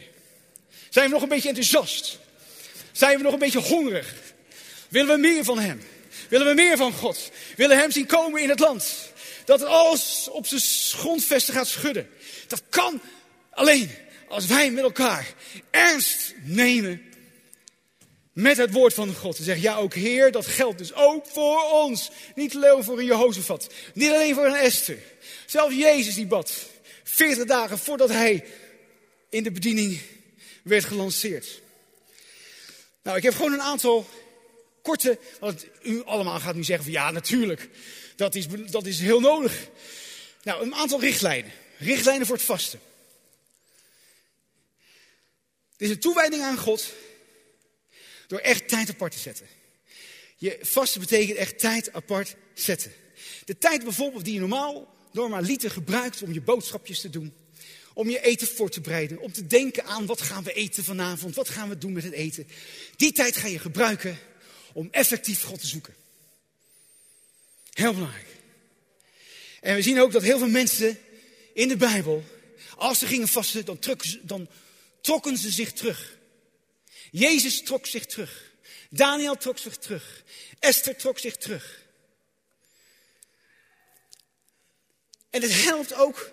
Zijn we nog een beetje enthousiast? Zijn we nog een beetje hongerig? Willen we meer van Hem? Willen we meer van God? Willen Hem zien komen in het land? Dat het alles op zijn grondvesten gaat schudden. Dat kan alleen als wij met elkaar ernst nemen met het woord van God. En zeggen, ja ook Heer, dat geldt dus ook voor ons. Niet alleen voor een Jehozefat. Niet alleen voor een Esther. Zelfs Jezus die bad. 40 dagen voordat hij in de bediening werd gelanceerd. Nou, ik heb gewoon een aantal korte, want u allemaal gaat nu zeggen van ja, natuurlijk, dat is, dat is heel nodig. Nou, een aantal richtlijnen. Richtlijnen voor het vasten. Het is een toewijding aan God door echt tijd apart te zetten. Je vasten betekent echt tijd apart zetten. De tijd bijvoorbeeld die je normaal normaliter gebruikt om je boodschapjes te doen. Om je eten voor te bereiden. Om te denken aan wat gaan we eten vanavond. Wat gaan we doen met het eten. Die tijd ga je gebruiken om effectief God te zoeken. Heel belangrijk. En we zien ook dat heel veel mensen in de Bijbel, als ze gingen vasten, dan, dan trokken ze zich terug. Jezus trok zich terug. Daniel trok zich terug. Esther trok zich terug. En het helpt ook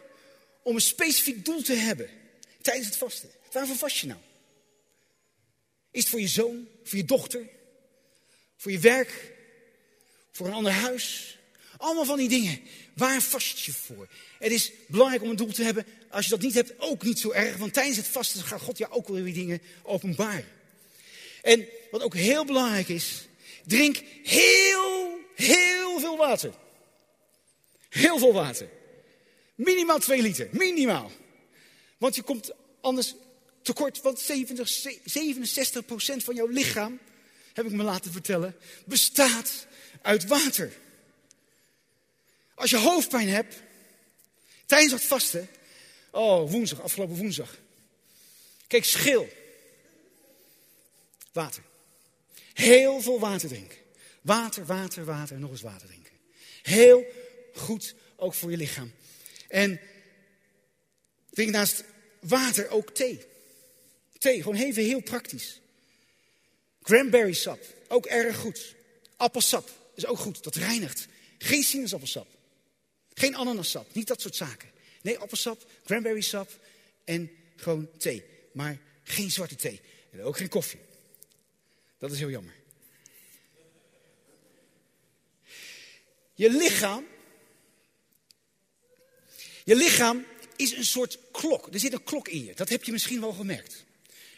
om een specifiek doel te hebben tijdens het vasten. Waarvoor vast je nou? Is het voor je zoon, voor je dochter, voor je werk, voor een ander huis? Allemaal van die dingen. Waar vast je voor? Het is belangrijk om een doel te hebben. Als je dat niet hebt, ook niet zo erg. Want tijdens het vasten gaat God jou ook weer dingen openbaren. En wat ook heel belangrijk is, drink heel, heel veel water. Heel veel water. Minimaal 2 liter, minimaal. Want je komt anders tekort, want 70, 67% van jouw lichaam, heb ik me laten vertellen, bestaat uit water. Als je hoofdpijn hebt, tijdens het vasten, oh woensdag, afgelopen woensdag. Kijk, schil. Water. Heel veel water drinken. Water, water, water en nog eens water drinken. Heel goed, ook voor je lichaam. En drink naast water ook thee. Thee, gewoon even heel praktisch. Cranberry sap, ook erg goed. Appelsap is ook goed, dat reinigt. Geen sinaasappelsap. Geen ananassap, niet dat soort zaken. Nee, appelsap, cranberry sap en gewoon thee. Maar geen zwarte thee. En ook geen koffie. Dat is heel jammer. Je lichaam je lichaam is een soort klok. Er zit een klok in je. Dat heb je misschien wel gemerkt.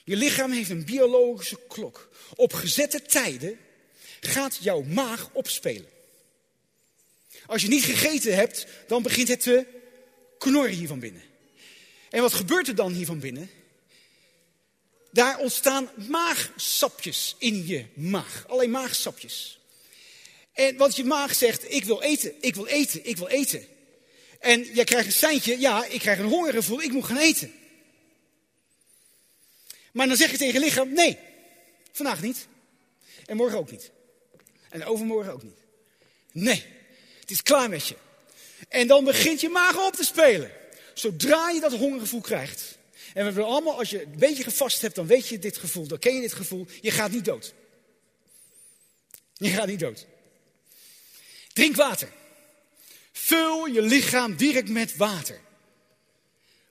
Je lichaam heeft een biologische klok. Op gezette tijden gaat jouw maag opspelen. Als je niet gegeten hebt, dan begint het te knorren hier van binnen. En wat gebeurt er dan hier van binnen? Daar ontstaan maagsapjes in je maag. Alleen maagsapjes. En wat je maag zegt, ik wil eten, ik wil eten, ik wil eten. En jij krijgt een seintje, ja, ik krijg een hongergevoel, ik moet gaan eten. Maar dan zeg je tegen je lichaam, nee, vandaag niet. En morgen ook niet. En overmorgen ook niet. Nee, het is klaar met je. En dan begint je maag op te spelen. Zodra je dat hongergevoel krijgt. En we hebben allemaal, als je een beetje gevast hebt, dan weet je dit gevoel. Dan ken je dit gevoel. Je gaat niet dood. Je gaat niet dood. Drink water. Vul je lichaam direct met water.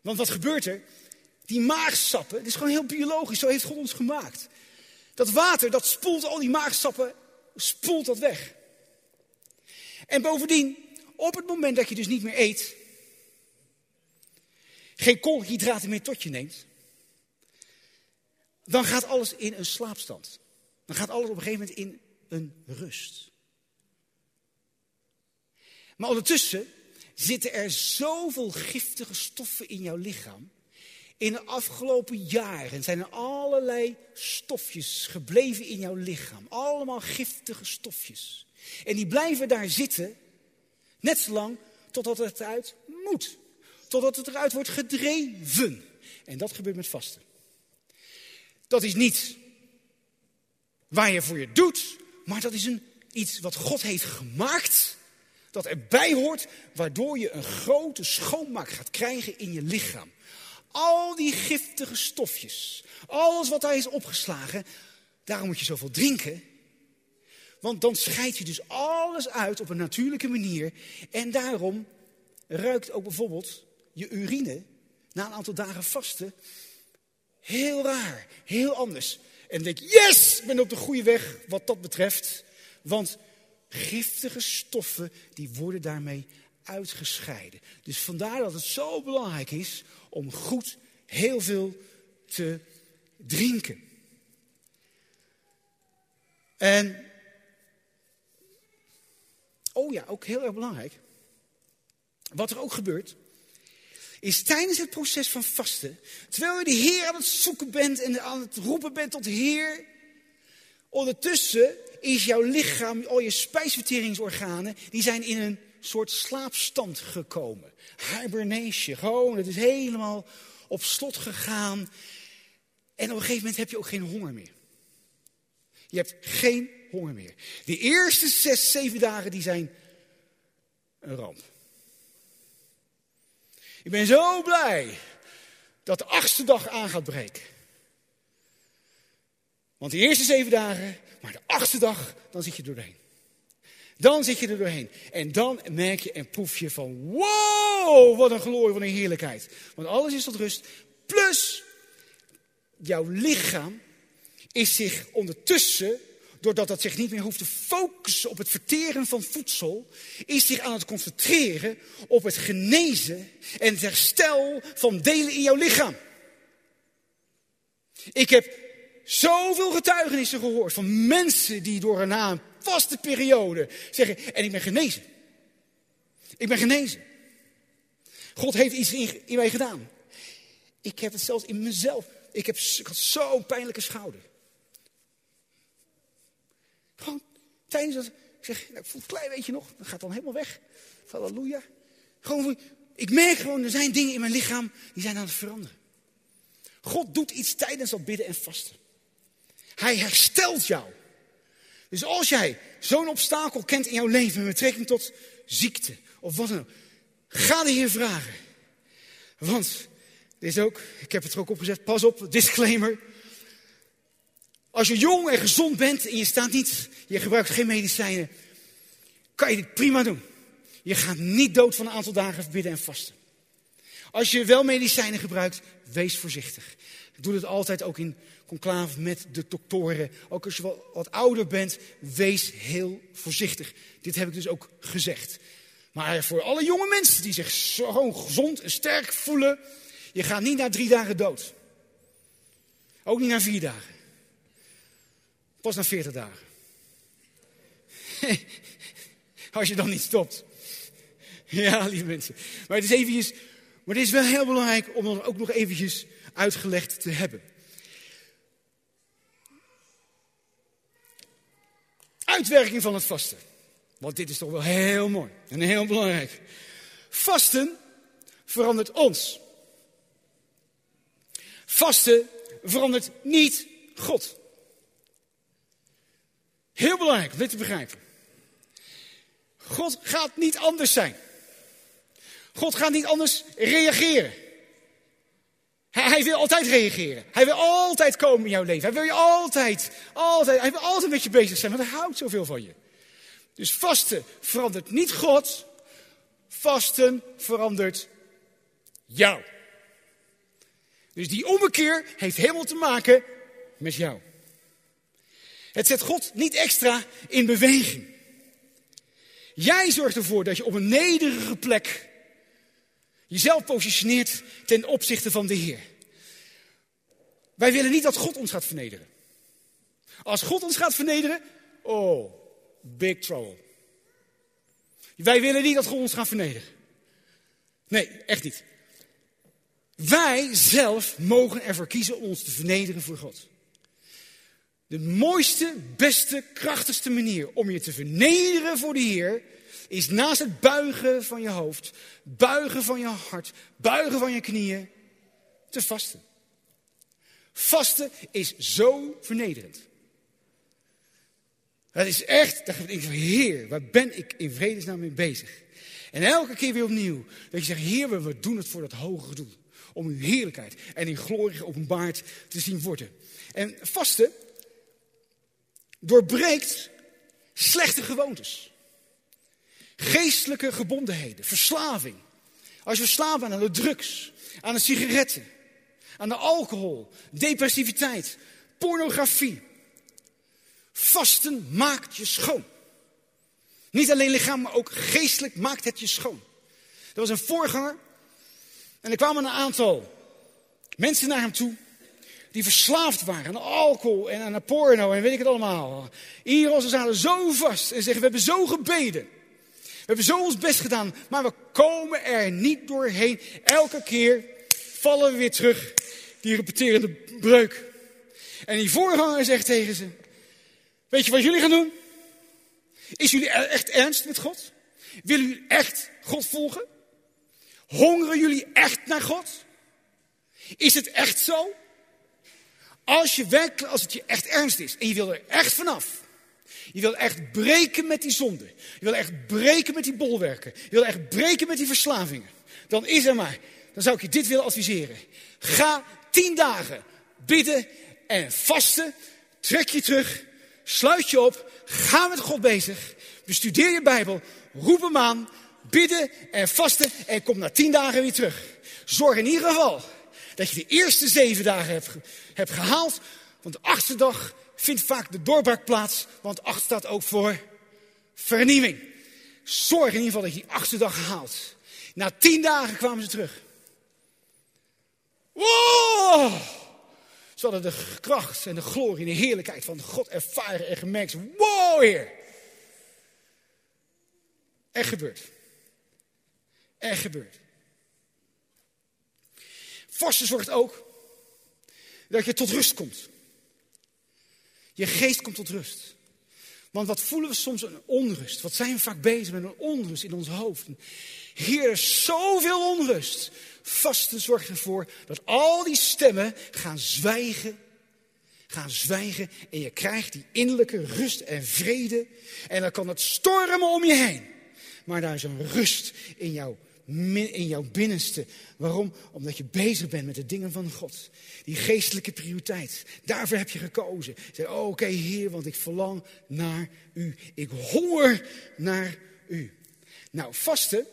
Want wat gebeurt er? Die maagsappen, dit is gewoon heel biologisch, zo heeft God ons gemaakt. Dat water, dat spoelt al die maagsappen, spoelt dat weg. En bovendien, op het moment dat je dus niet meer eet, geen koolhydraten meer tot je neemt, dan gaat alles in een slaapstand. Dan gaat alles op een gegeven moment in een rust. Maar ondertussen zitten er zoveel giftige stoffen in jouw lichaam. In de afgelopen jaren zijn er allerlei stofjes gebleven in jouw lichaam. Allemaal giftige stofjes. En die blijven daar zitten, net zolang totdat het eruit moet. Totdat het eruit wordt gedreven. En dat gebeurt met vasten. Dat is niet waar je voor je doet, maar dat is een, iets wat God heeft gemaakt dat erbij hoort, waardoor je een grote schoonmaak gaat krijgen in je lichaam. Al die giftige stofjes, alles wat daar is opgeslagen, daarom moet je zoveel drinken. Want dan scheid je dus alles uit op een natuurlijke manier. En daarom ruikt ook bijvoorbeeld je urine na een aantal dagen vasten heel raar, heel anders. En denk yes, ik ben op de goede weg wat dat betreft. Want giftige stoffen, die worden daarmee uitgescheiden. Dus vandaar dat het zo belangrijk is om goed heel veel te drinken. En, oh ja, ook heel erg belangrijk. Wat er ook gebeurt, is tijdens het proces van vasten, terwijl je de Heer aan het zoeken bent en aan het roepen bent tot Heer, ondertussen is jouw lichaam, al je spijsverteringsorganen, die zijn in een soort slaapstand gekomen. Hibernation, gewoon, het is helemaal op slot gegaan. En op een gegeven moment heb je ook geen honger meer. Je hebt geen honger meer. De eerste zes, zeven dagen, die zijn een ramp. Ik ben zo blij dat de achtste dag aan gaat breken. Want de eerste zeven dagen, maar de achtste dag, dan zit je doorheen. Dan zit je er doorheen. En dan merk je en proef je van, wow, wat een glorie, wat een heerlijkheid. Want alles is tot rust. Plus, jouw lichaam is zich ondertussen, doordat dat zich niet meer hoeft te focussen op het verteren van voedsel, is zich aan het concentreren op het genezen en het herstel van delen in jouw lichaam. Ik heb zoveel getuigenissen gehoord van mensen die door een, na een vaste periode zeggen, en ik ben genezen. Ik ben genezen. God heeft iets in, in mij gedaan. Ik heb het zelfs in mezelf. Ik, heb, ik had zo'n pijnlijke schouder. Gewoon tijdens dat. Ik zeg, nou, ik voel het klein beetje nog. Dat gaat dan helemaal weg. Halleluja. Gewoon, ik merk gewoon, er zijn dingen in mijn lichaam die zijn aan het veranderen. God doet iets tijdens dat bidden en vasten. Hij herstelt jou. Dus als jij zo'n obstakel kent in jouw leven met betrekking tot ziekte of wat dan ook, ga de Heer vragen. Want, dit is ook, ik heb het er ook opgezet, pas op, disclaimer. Als je jong en gezond bent en je staat niet, je gebruikt geen medicijnen, kan je dit prima doen. Je gaat niet dood van een aantal dagen bidden en vasten. Als je wel medicijnen gebruikt, wees voorzichtig. Doe het altijd ook in conclave met de doktoren. Ook als je wat, wat ouder bent, wees heel voorzichtig. Dit heb ik dus ook gezegd. Maar voor alle jonge mensen die zich zo gezond en sterk voelen, je gaat niet na drie dagen dood. Ook niet na vier dagen. Pas na 40 dagen. Als je dan niet stopt. Ja, lieve mensen. Maar het is eventjes, maar het is wel heel belangrijk om het ook nog eventjes uitgelegd te hebben. Uitwerking van het vasten. Want dit is toch wel heel mooi en heel belangrijk. Vasten verandert ons. Vasten verandert niet God. Heel belangrijk om dit te begrijpen. God gaat niet anders zijn. God gaat niet anders reageren. Hij, wil altijd reageren. Hij wil altijd komen in jouw leven. Hij wil je altijd, altijd, hij wil altijd met je bezig zijn, want hij houdt zoveel van je. Dus vasten verandert niet God, vasten verandert jou. Dus die ommekeer heeft helemaal te maken met jou. Het zet God niet extra in beweging. Jij zorgt ervoor dat je op een nederige plek jezelf positioneert ten opzichte van de Heer. Wij willen niet dat God ons gaat vernederen. Als God ons gaat vernederen, oh, big trouble. Wij willen niet dat God ons gaat vernederen. Nee, echt niet. Wij zelf mogen ervoor kiezen om ons te vernederen voor God. De mooiste, beste, krachtigste manier om je te vernederen voor de Heer is naast het buigen van je hoofd, buigen van je hart, buigen van je knieën, te vasten. Vasten is zo vernederend. Dat is echt, dat ik Heer, waar ben ik in vredesnaam mee bezig? En elke keer weer opnieuw, dat je zegt, Heer, we doen het voor dat hogere doel. Om uw heerlijkheid en in glorie openbaard te zien worden. En vasten doorbreekt slechte gewoontes. Geestelijke gebondenheden, verslaving. Als je verslaafd bent aan de drugs, aan de sigaretten, aan de alcohol, depressiviteit, pornografie. Vasten maakt je schoon. Niet alleen lichaam, maar ook geestelijk maakt het je schoon. Er was een voorganger en er kwamen een aantal mensen naar hem toe die verslaafd waren aan alcohol en aan porno en weet ik het allemaal. Iros, ze zaten zo vast en zeggen, we hebben zo gebeden. We hebben zo ons best gedaan, maar we komen er niet doorheen. Elke keer vallen we weer terug, die repeterende breuk. En die voorganger zegt tegen ze, weet je wat jullie gaan doen? Is jullie echt ernst met God? Willen jullie echt God volgen? Hongeren jullie echt naar God? Is het echt zo? Als, je werkelijk, als het je echt ernst is en je wil er echt vanaf. Je wil echt breken met die zonde. Je wil echt breken met die bolwerken. Je wil echt breken met die verslavingen. Dan is er maar. Dan zou ik je dit willen adviseren. Ga tien dagen bidden en vasten. Trek je terug. Sluit je op. Ga met God bezig. Bestudeer je Bijbel. Roep hem aan. Bidden en vasten. En kom na tien dagen weer terug. Zorg in ieder geval dat je de eerste zeven dagen hebt, gehaald. Want de achtste dag vindt vaak de doorbraak plaats. Want acht staat ook voor vernieuwing. Zorg in ieder geval dat je die achtste dag haalt. Na tien dagen kwamen ze terug. Wow! Ze hadden de kracht en de glorie en de heerlijkheid van God ervaren en gemerkt. Wow, Heer! Echt gebeurd. Echt gebeurd. Vasten zorgt ook dat je tot rust komt. Je geest komt tot rust. Want wat voelen we soms een onrust? Wat zijn we vaak bezig met een onrust in ons hoofd? Hier er is zoveel onrust. Vasten zorgt ervoor dat al die stemmen gaan zwijgen. Gaan zwijgen en je krijgt die innerlijke rust en vrede. En dan kan het stormen om je heen. Maar daar is een rust in jou in jouw binnenste. Waarom? Omdat je bezig bent met de dingen van God. Die geestelijke prioriteit. Daarvoor heb je gekozen. Zeg, oh, oké Heer, want ik verlang naar u. Ik honger naar u. Nou, vasten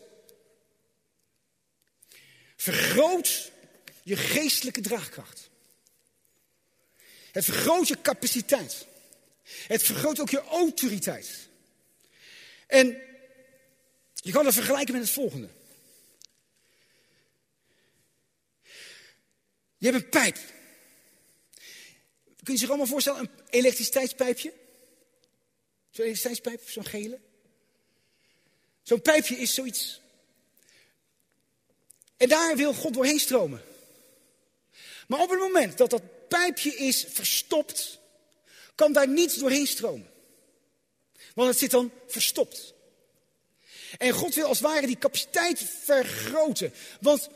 vergroot je geestelijke draagkracht. Het vergroot je capaciteit. Het vergroot ook je autoriteit. En je kan het vergelijken met het volgende. Je hebt een pijp. Kun je zich allemaal voorstellen, een elektriciteitspijpje? Zo'n elektriciteitspijp, zo'n gele. Zo'n pijpje is zoiets. En daar wil God doorheen stromen. Maar op het moment dat dat pijpje is verstopt, kan daar niets doorheen stromen. Want het zit dan verstopt. En God wil als het ware die capaciteit vergroten. Want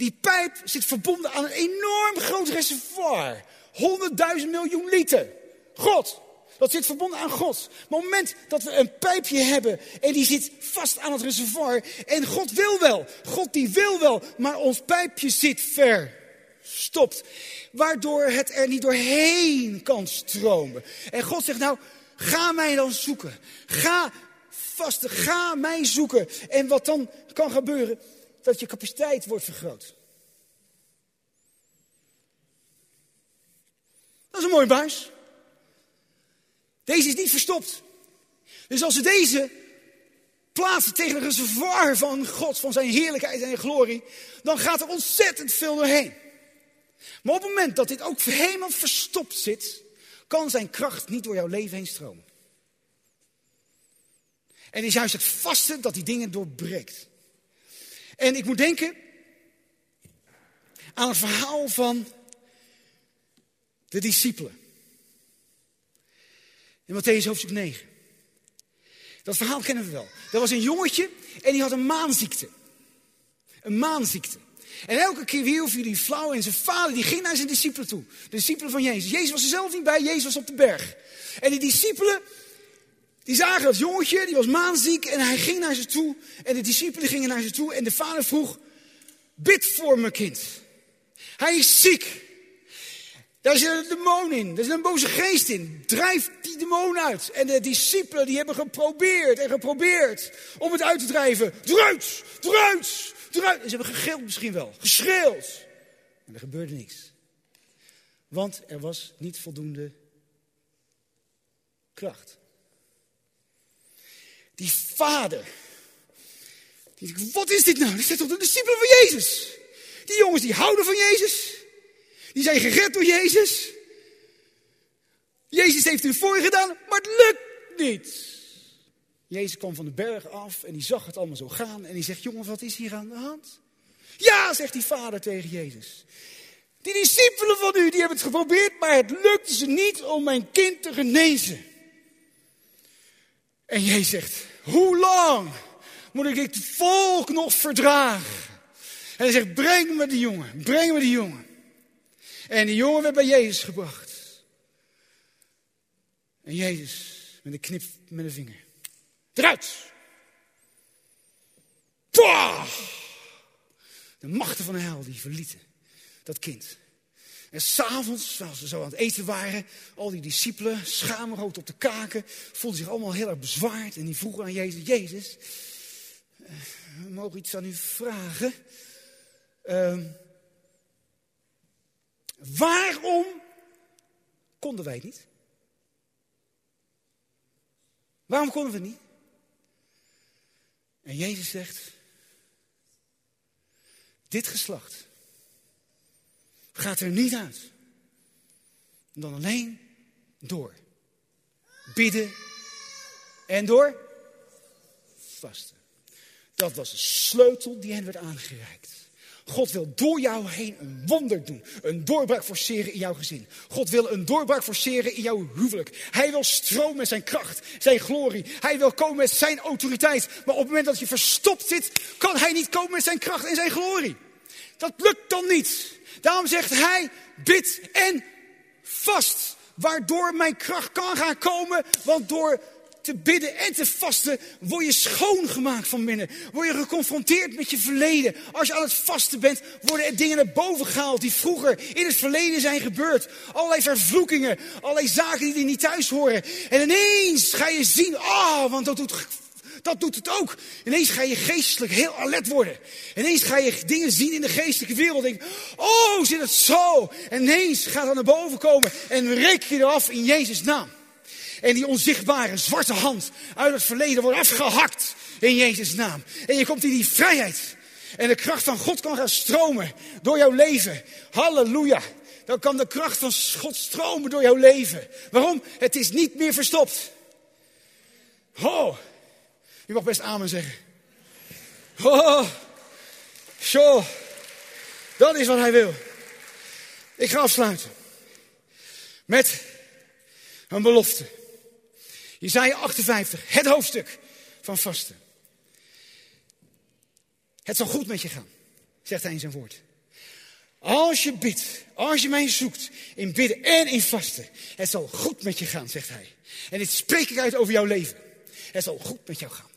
die pijp zit verbonden aan een enorm groot reservoir. 100.000 miljoen liter. God. Dat zit verbonden aan God. Moment dat we een pijpje hebben en die zit vast aan het reservoir. En God wil wel. God die wil wel. Maar ons pijpje zit verstopt. Waardoor het er niet doorheen kan stromen. En God zegt nou, ga mij dan zoeken. Ga vasten, ga mij zoeken. En wat dan kan gebeuren, dat je capaciteit wordt vergroot. Dat is een mooi buis. Deze is niet verstopt. Dus als we deze plaatsen tegen een reservoir van God, van zijn heerlijkheid en glorie, dan gaat er ontzettend veel doorheen. Maar op het moment dat dit ook helemaal verstopt zit, kan zijn kracht niet door jouw leven heen stromen. En is juist het vaste dat die dingen doorbreekt. En ik moet denken aan het verhaal van de discipelen. In Matthäus hoofdstuk 9. Dat verhaal kennen we wel. Er was een jongetje en die had een maanziekte. Een maanziekte. En elke keer weer viel hij flauw en zijn vader die ging naar zijn discipelen toe. De discipelen van Jezus. Jezus was er zelf niet bij, Jezus was op de berg. En die discipelen, die zagen dat jongetje, die was maanziek en hij ging naar ze toe. En de discipelen gingen naar ze toe en de vader vroeg, bid voor mijn kind. Hij is ziek. Daar zit een demon in, daar zit een boze geest in. Drijf die demon uit. En de discipelen die hebben geprobeerd en geprobeerd om het uit te drijven. Eruit, eruit, eruit. En ze hebben gegild misschien wel, geschreeuwd. En er gebeurde niks. Want er was niet voldoende kracht. Die vader, die wat is dit nou? Dit zijn toch de discipelen van Jezus? Die jongens die houden van Jezus. Die zijn gered door Jezus. Jezus heeft hun voorgedaan, maar het lukt niet. Jezus kwam van de berg af en die zag het allemaal zo gaan. En die zegt, jongens, wat is hier aan de hand? Ja, zegt die vader tegen Jezus. Die discipelen van u, die hebben het geprobeerd, maar het lukte ze niet om mijn kind te genezen. En Jezus zegt, hoe lang moet ik dit volk nog verdragen? En hij zegt, breng me die jongen, breng me die jongen. En die jongen werd bij Jezus gebracht. En Jezus met een knip met een vinger. Eruit! Pah! De machten van de hel die verlieten dat kind. En s'avonds, terwijl ze zo aan het eten waren, al die discipelen, schaamrood op de kaken, voelden zich allemaal heel erg bezwaard. En die vroegen aan Jezus, Jezus, eh, we mogen iets aan u vragen. Uh, Waarom konden wij niet? Waarom konden we niet? En Jezus zegt, dit geslacht gaat er niet uit dan alleen door bidden en door vasten. Dat was de sleutel die hen werd aangereikt. God wil door jou heen een wonder doen. Een doorbraak forceren in jouw gezin. God wil een doorbraak forceren in jouw huwelijk. Hij wil stromen met zijn kracht, zijn glorie. Hij wil komen met zijn autoriteit. Maar op het moment dat je verstopt zit, kan hij niet komen met zijn kracht en zijn glorie. Dat lukt dan niet. Daarom zegt hij, bid en vast. Waardoor mijn kracht kan gaan komen. Want door te bidden en te vasten, word je schoongemaakt van binnen. Word je geconfronteerd met je verleden. Als je aan het vasten bent, worden er dingen naar boven gehaald die vroeger in het verleden zijn gebeurd. Allerlei vervloekingen, allerlei zaken die er niet thuis horen. En ineens ga je zien, ah, oh, want dat doet dat doet het ook. Ineens ga je geestelijk heel alert worden. Ineens ga je dingen zien in de geestelijke wereld. Denk, oh, zit het zo? En ineens gaat het naar boven komen en rek je eraf in Jezus' naam. En die onzichtbare zwarte hand uit het verleden wordt afgehakt in Jezus' naam. En je komt in die vrijheid. En de kracht van God kan gaan stromen door jouw leven. Halleluja. Dan kan de kracht van God stromen door jouw leven. Waarom? Het is niet meer verstopt. Oh, je mag best amen zeggen. Oh, zo. Dat is wat hij wil. Ik ga afsluiten. Met een belofte. Jezaja 58, het hoofdstuk van vasten. Het zal goed met je gaan, zegt hij in zijn woord. Als je bidt, als je mij zoekt in bidden en in vasten, het zal goed met je gaan, zegt hij. En dit spreek ik uit over jouw leven. Het zal goed met jou gaan.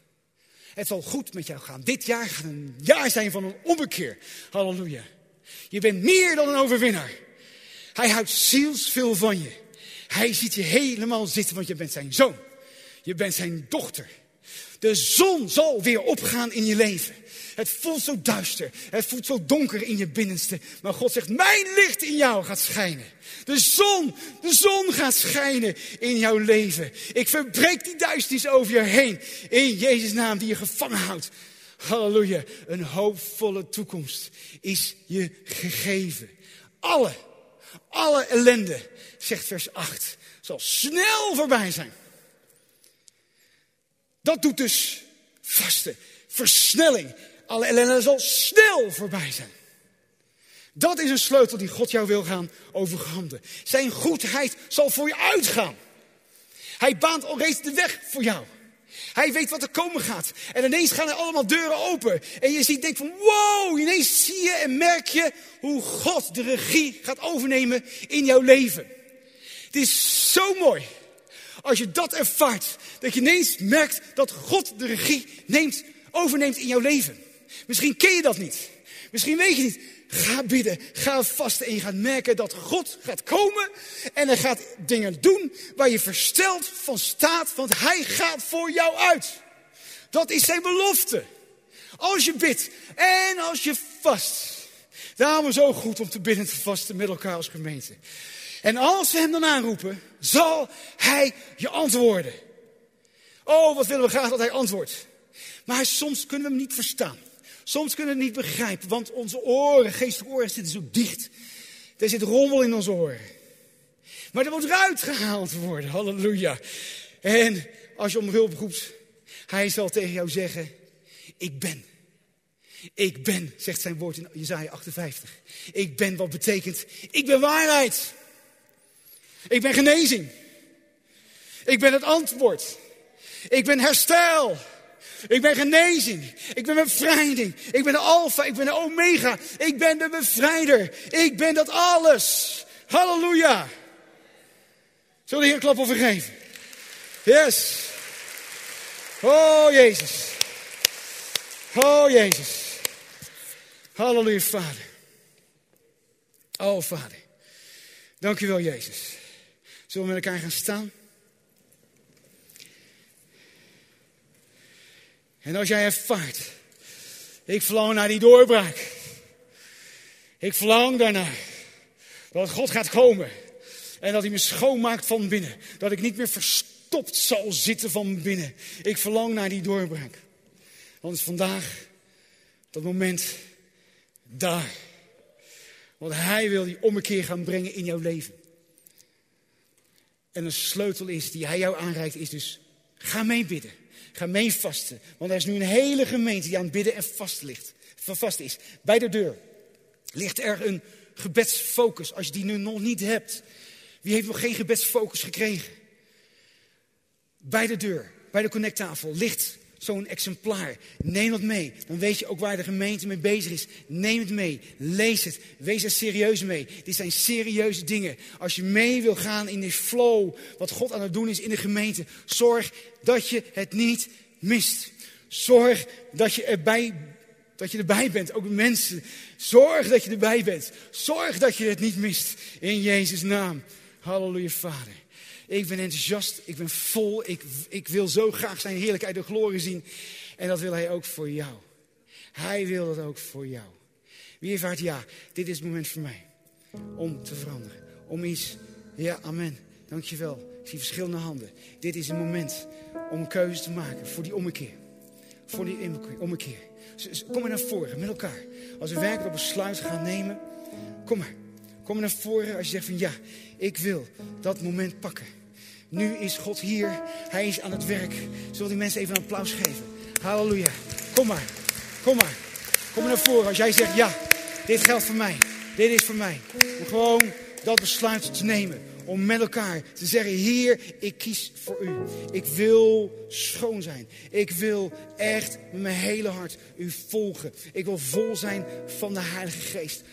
Het zal goed met jou gaan. Dit jaar gaat een jaar zijn van een ommekeer. Halleluja. Je bent meer dan een overwinnaar. Hij houdt zielsveel van je. Hij ziet je helemaal zitten, want je bent zijn zoon. Je bent zijn dochter. De zon zal weer opgaan in je leven. Het voelt zo duister. Het voelt zo donker in je binnenste. Maar God zegt, mijn licht in jou gaat schijnen. De zon, de zon gaat schijnen in jouw leven. Ik verbreek die duisternis over je heen. In Jezus' naam die je gevangen houdt. Halleluja. Een hoopvolle toekomst is je gegeven. Alle, alle ellende, zegt vers 8, zal snel voorbij zijn. Dat doet dus vasten, versnelling. Alle ellende zal snel voorbij zijn. Dat is een sleutel die God jou wil gaan overhandigen. Zijn goedheid zal voor je uitgaan. Hij baant al reeds de weg voor jou. Hij weet wat er komen gaat. En ineens gaan er allemaal deuren open. En je ziet, denk van wow, ineens zie je en merk je hoe God de regie gaat overnemen in jouw leven. Het is zo mooi als je dat ervaart. Dat je ineens merkt dat God de regie neemt, overneemt in jouw leven. Misschien ken je dat niet. Misschien weet je niet. Ga bidden, ga vasten en je gaat merken dat God gaat komen en hij gaat dingen doen waar je versteld van staat, want hij gaat voor jou uit. Dat is zijn belofte. Als je bidt en als je vast. Daarom is het zo goed om te bidden en te vasten met elkaar als gemeente. En als we hem dan aanroepen, zal hij je antwoorden. Oh, wat willen we graag dat hij antwoordt. Maar soms kunnen we hem niet verstaan. Soms kunnen we het niet begrijpen, want onze oren, geestelijke oren, zitten zo dicht. Er zit rommel in onze oren. Maar er moet eruit gehaald worden, halleluja. En als je om hulp roept, hij zal tegen jou zeggen, ik ben. Ik ben, zegt zijn woord in Jezaja 58. Ik ben wat betekent, ik ben waarheid. Ik ben genezing. Ik ben het antwoord. Ik ben herstel. Ik ben genezing. Ik ben bevrijding. Ik ben de alfa. Ik ben de omega. Ik ben de bevrijder. Ik ben dat alles. Halleluja. Zullen we hier een klap over geven? Yes. Oh Jezus. Oh Jezus. Halleluja, Vader. Oh Vader. Dank u wel, Jezus. Zullen we met elkaar gaan staan? En als jij ervaart, ik verlang naar die doorbraak. Ik verlang daarnaar dat God gaat komen en dat hij me schoonmaakt van binnen. Dat ik niet meer verstopt zal zitten van binnen. Ik verlang naar die doorbraak. Want vandaag dat moment daar. Want hij wil die ommekeer gaan brengen in jouw leven. En een sleutel is die hij jou aanreikt, is dus ga mee mee vasten. Want er is nu een hele gemeente die aan het bidden en vast ligt. Vast is. Bij de deur ligt er een gebedsfocus. Als je die nu nog niet hebt. Wie heeft nog geen gebedsfocus gekregen? Bij de deur, bij de connecttafel ligt zo'n exemplaar. Neem dat mee. Dan weet je ook waar de gemeente mee bezig is. Neem het mee. Lees het. Wees er serieus mee. Dit zijn serieuze dingen. Als je mee wil gaan in de flow, wat God aan het doen is in de gemeente, zorg dat je het niet mist. Zorg dat je erbij dat je erbij bent, ook mensen. Zorg dat je erbij bent. Zorg dat je het niet mist. In Jezus' naam. Halleluja, Vader. Ik ben enthousiast, ik ben vol, ik, ik wil zo graag zijn heerlijkheid en glorie zien. En dat wil hij ook voor jou. Hij wil dat ook voor jou. Wie ervaart, ja, dit is het moment voor mij. Om te veranderen. Om iets, ja, amen. Dankjewel. Ik zie verschillende handen. Dit is een moment om een keuze te maken voor die ommekeer. Voor die ommekeer. Kom maar naar voren met elkaar. Als we werkelijk op besluit gaan nemen, kom maar. Kom naar voren als je zegt van ja, ik wil dat moment pakken. Nu is God hier. Hij is aan het werk. Zullen die mensen even een applaus geven? Halleluja. Kom maar. Kom maar. Kom naar voren als jij zegt ja, dit geldt voor mij. Dit is voor mij. Om gewoon dat besluit te nemen. om met elkaar te zeggen, Heer, ik kies voor u. Ik wil schoon zijn. Ik wil echt met mijn hele hart u volgen. Ik wil vol zijn van de Heilige Geest.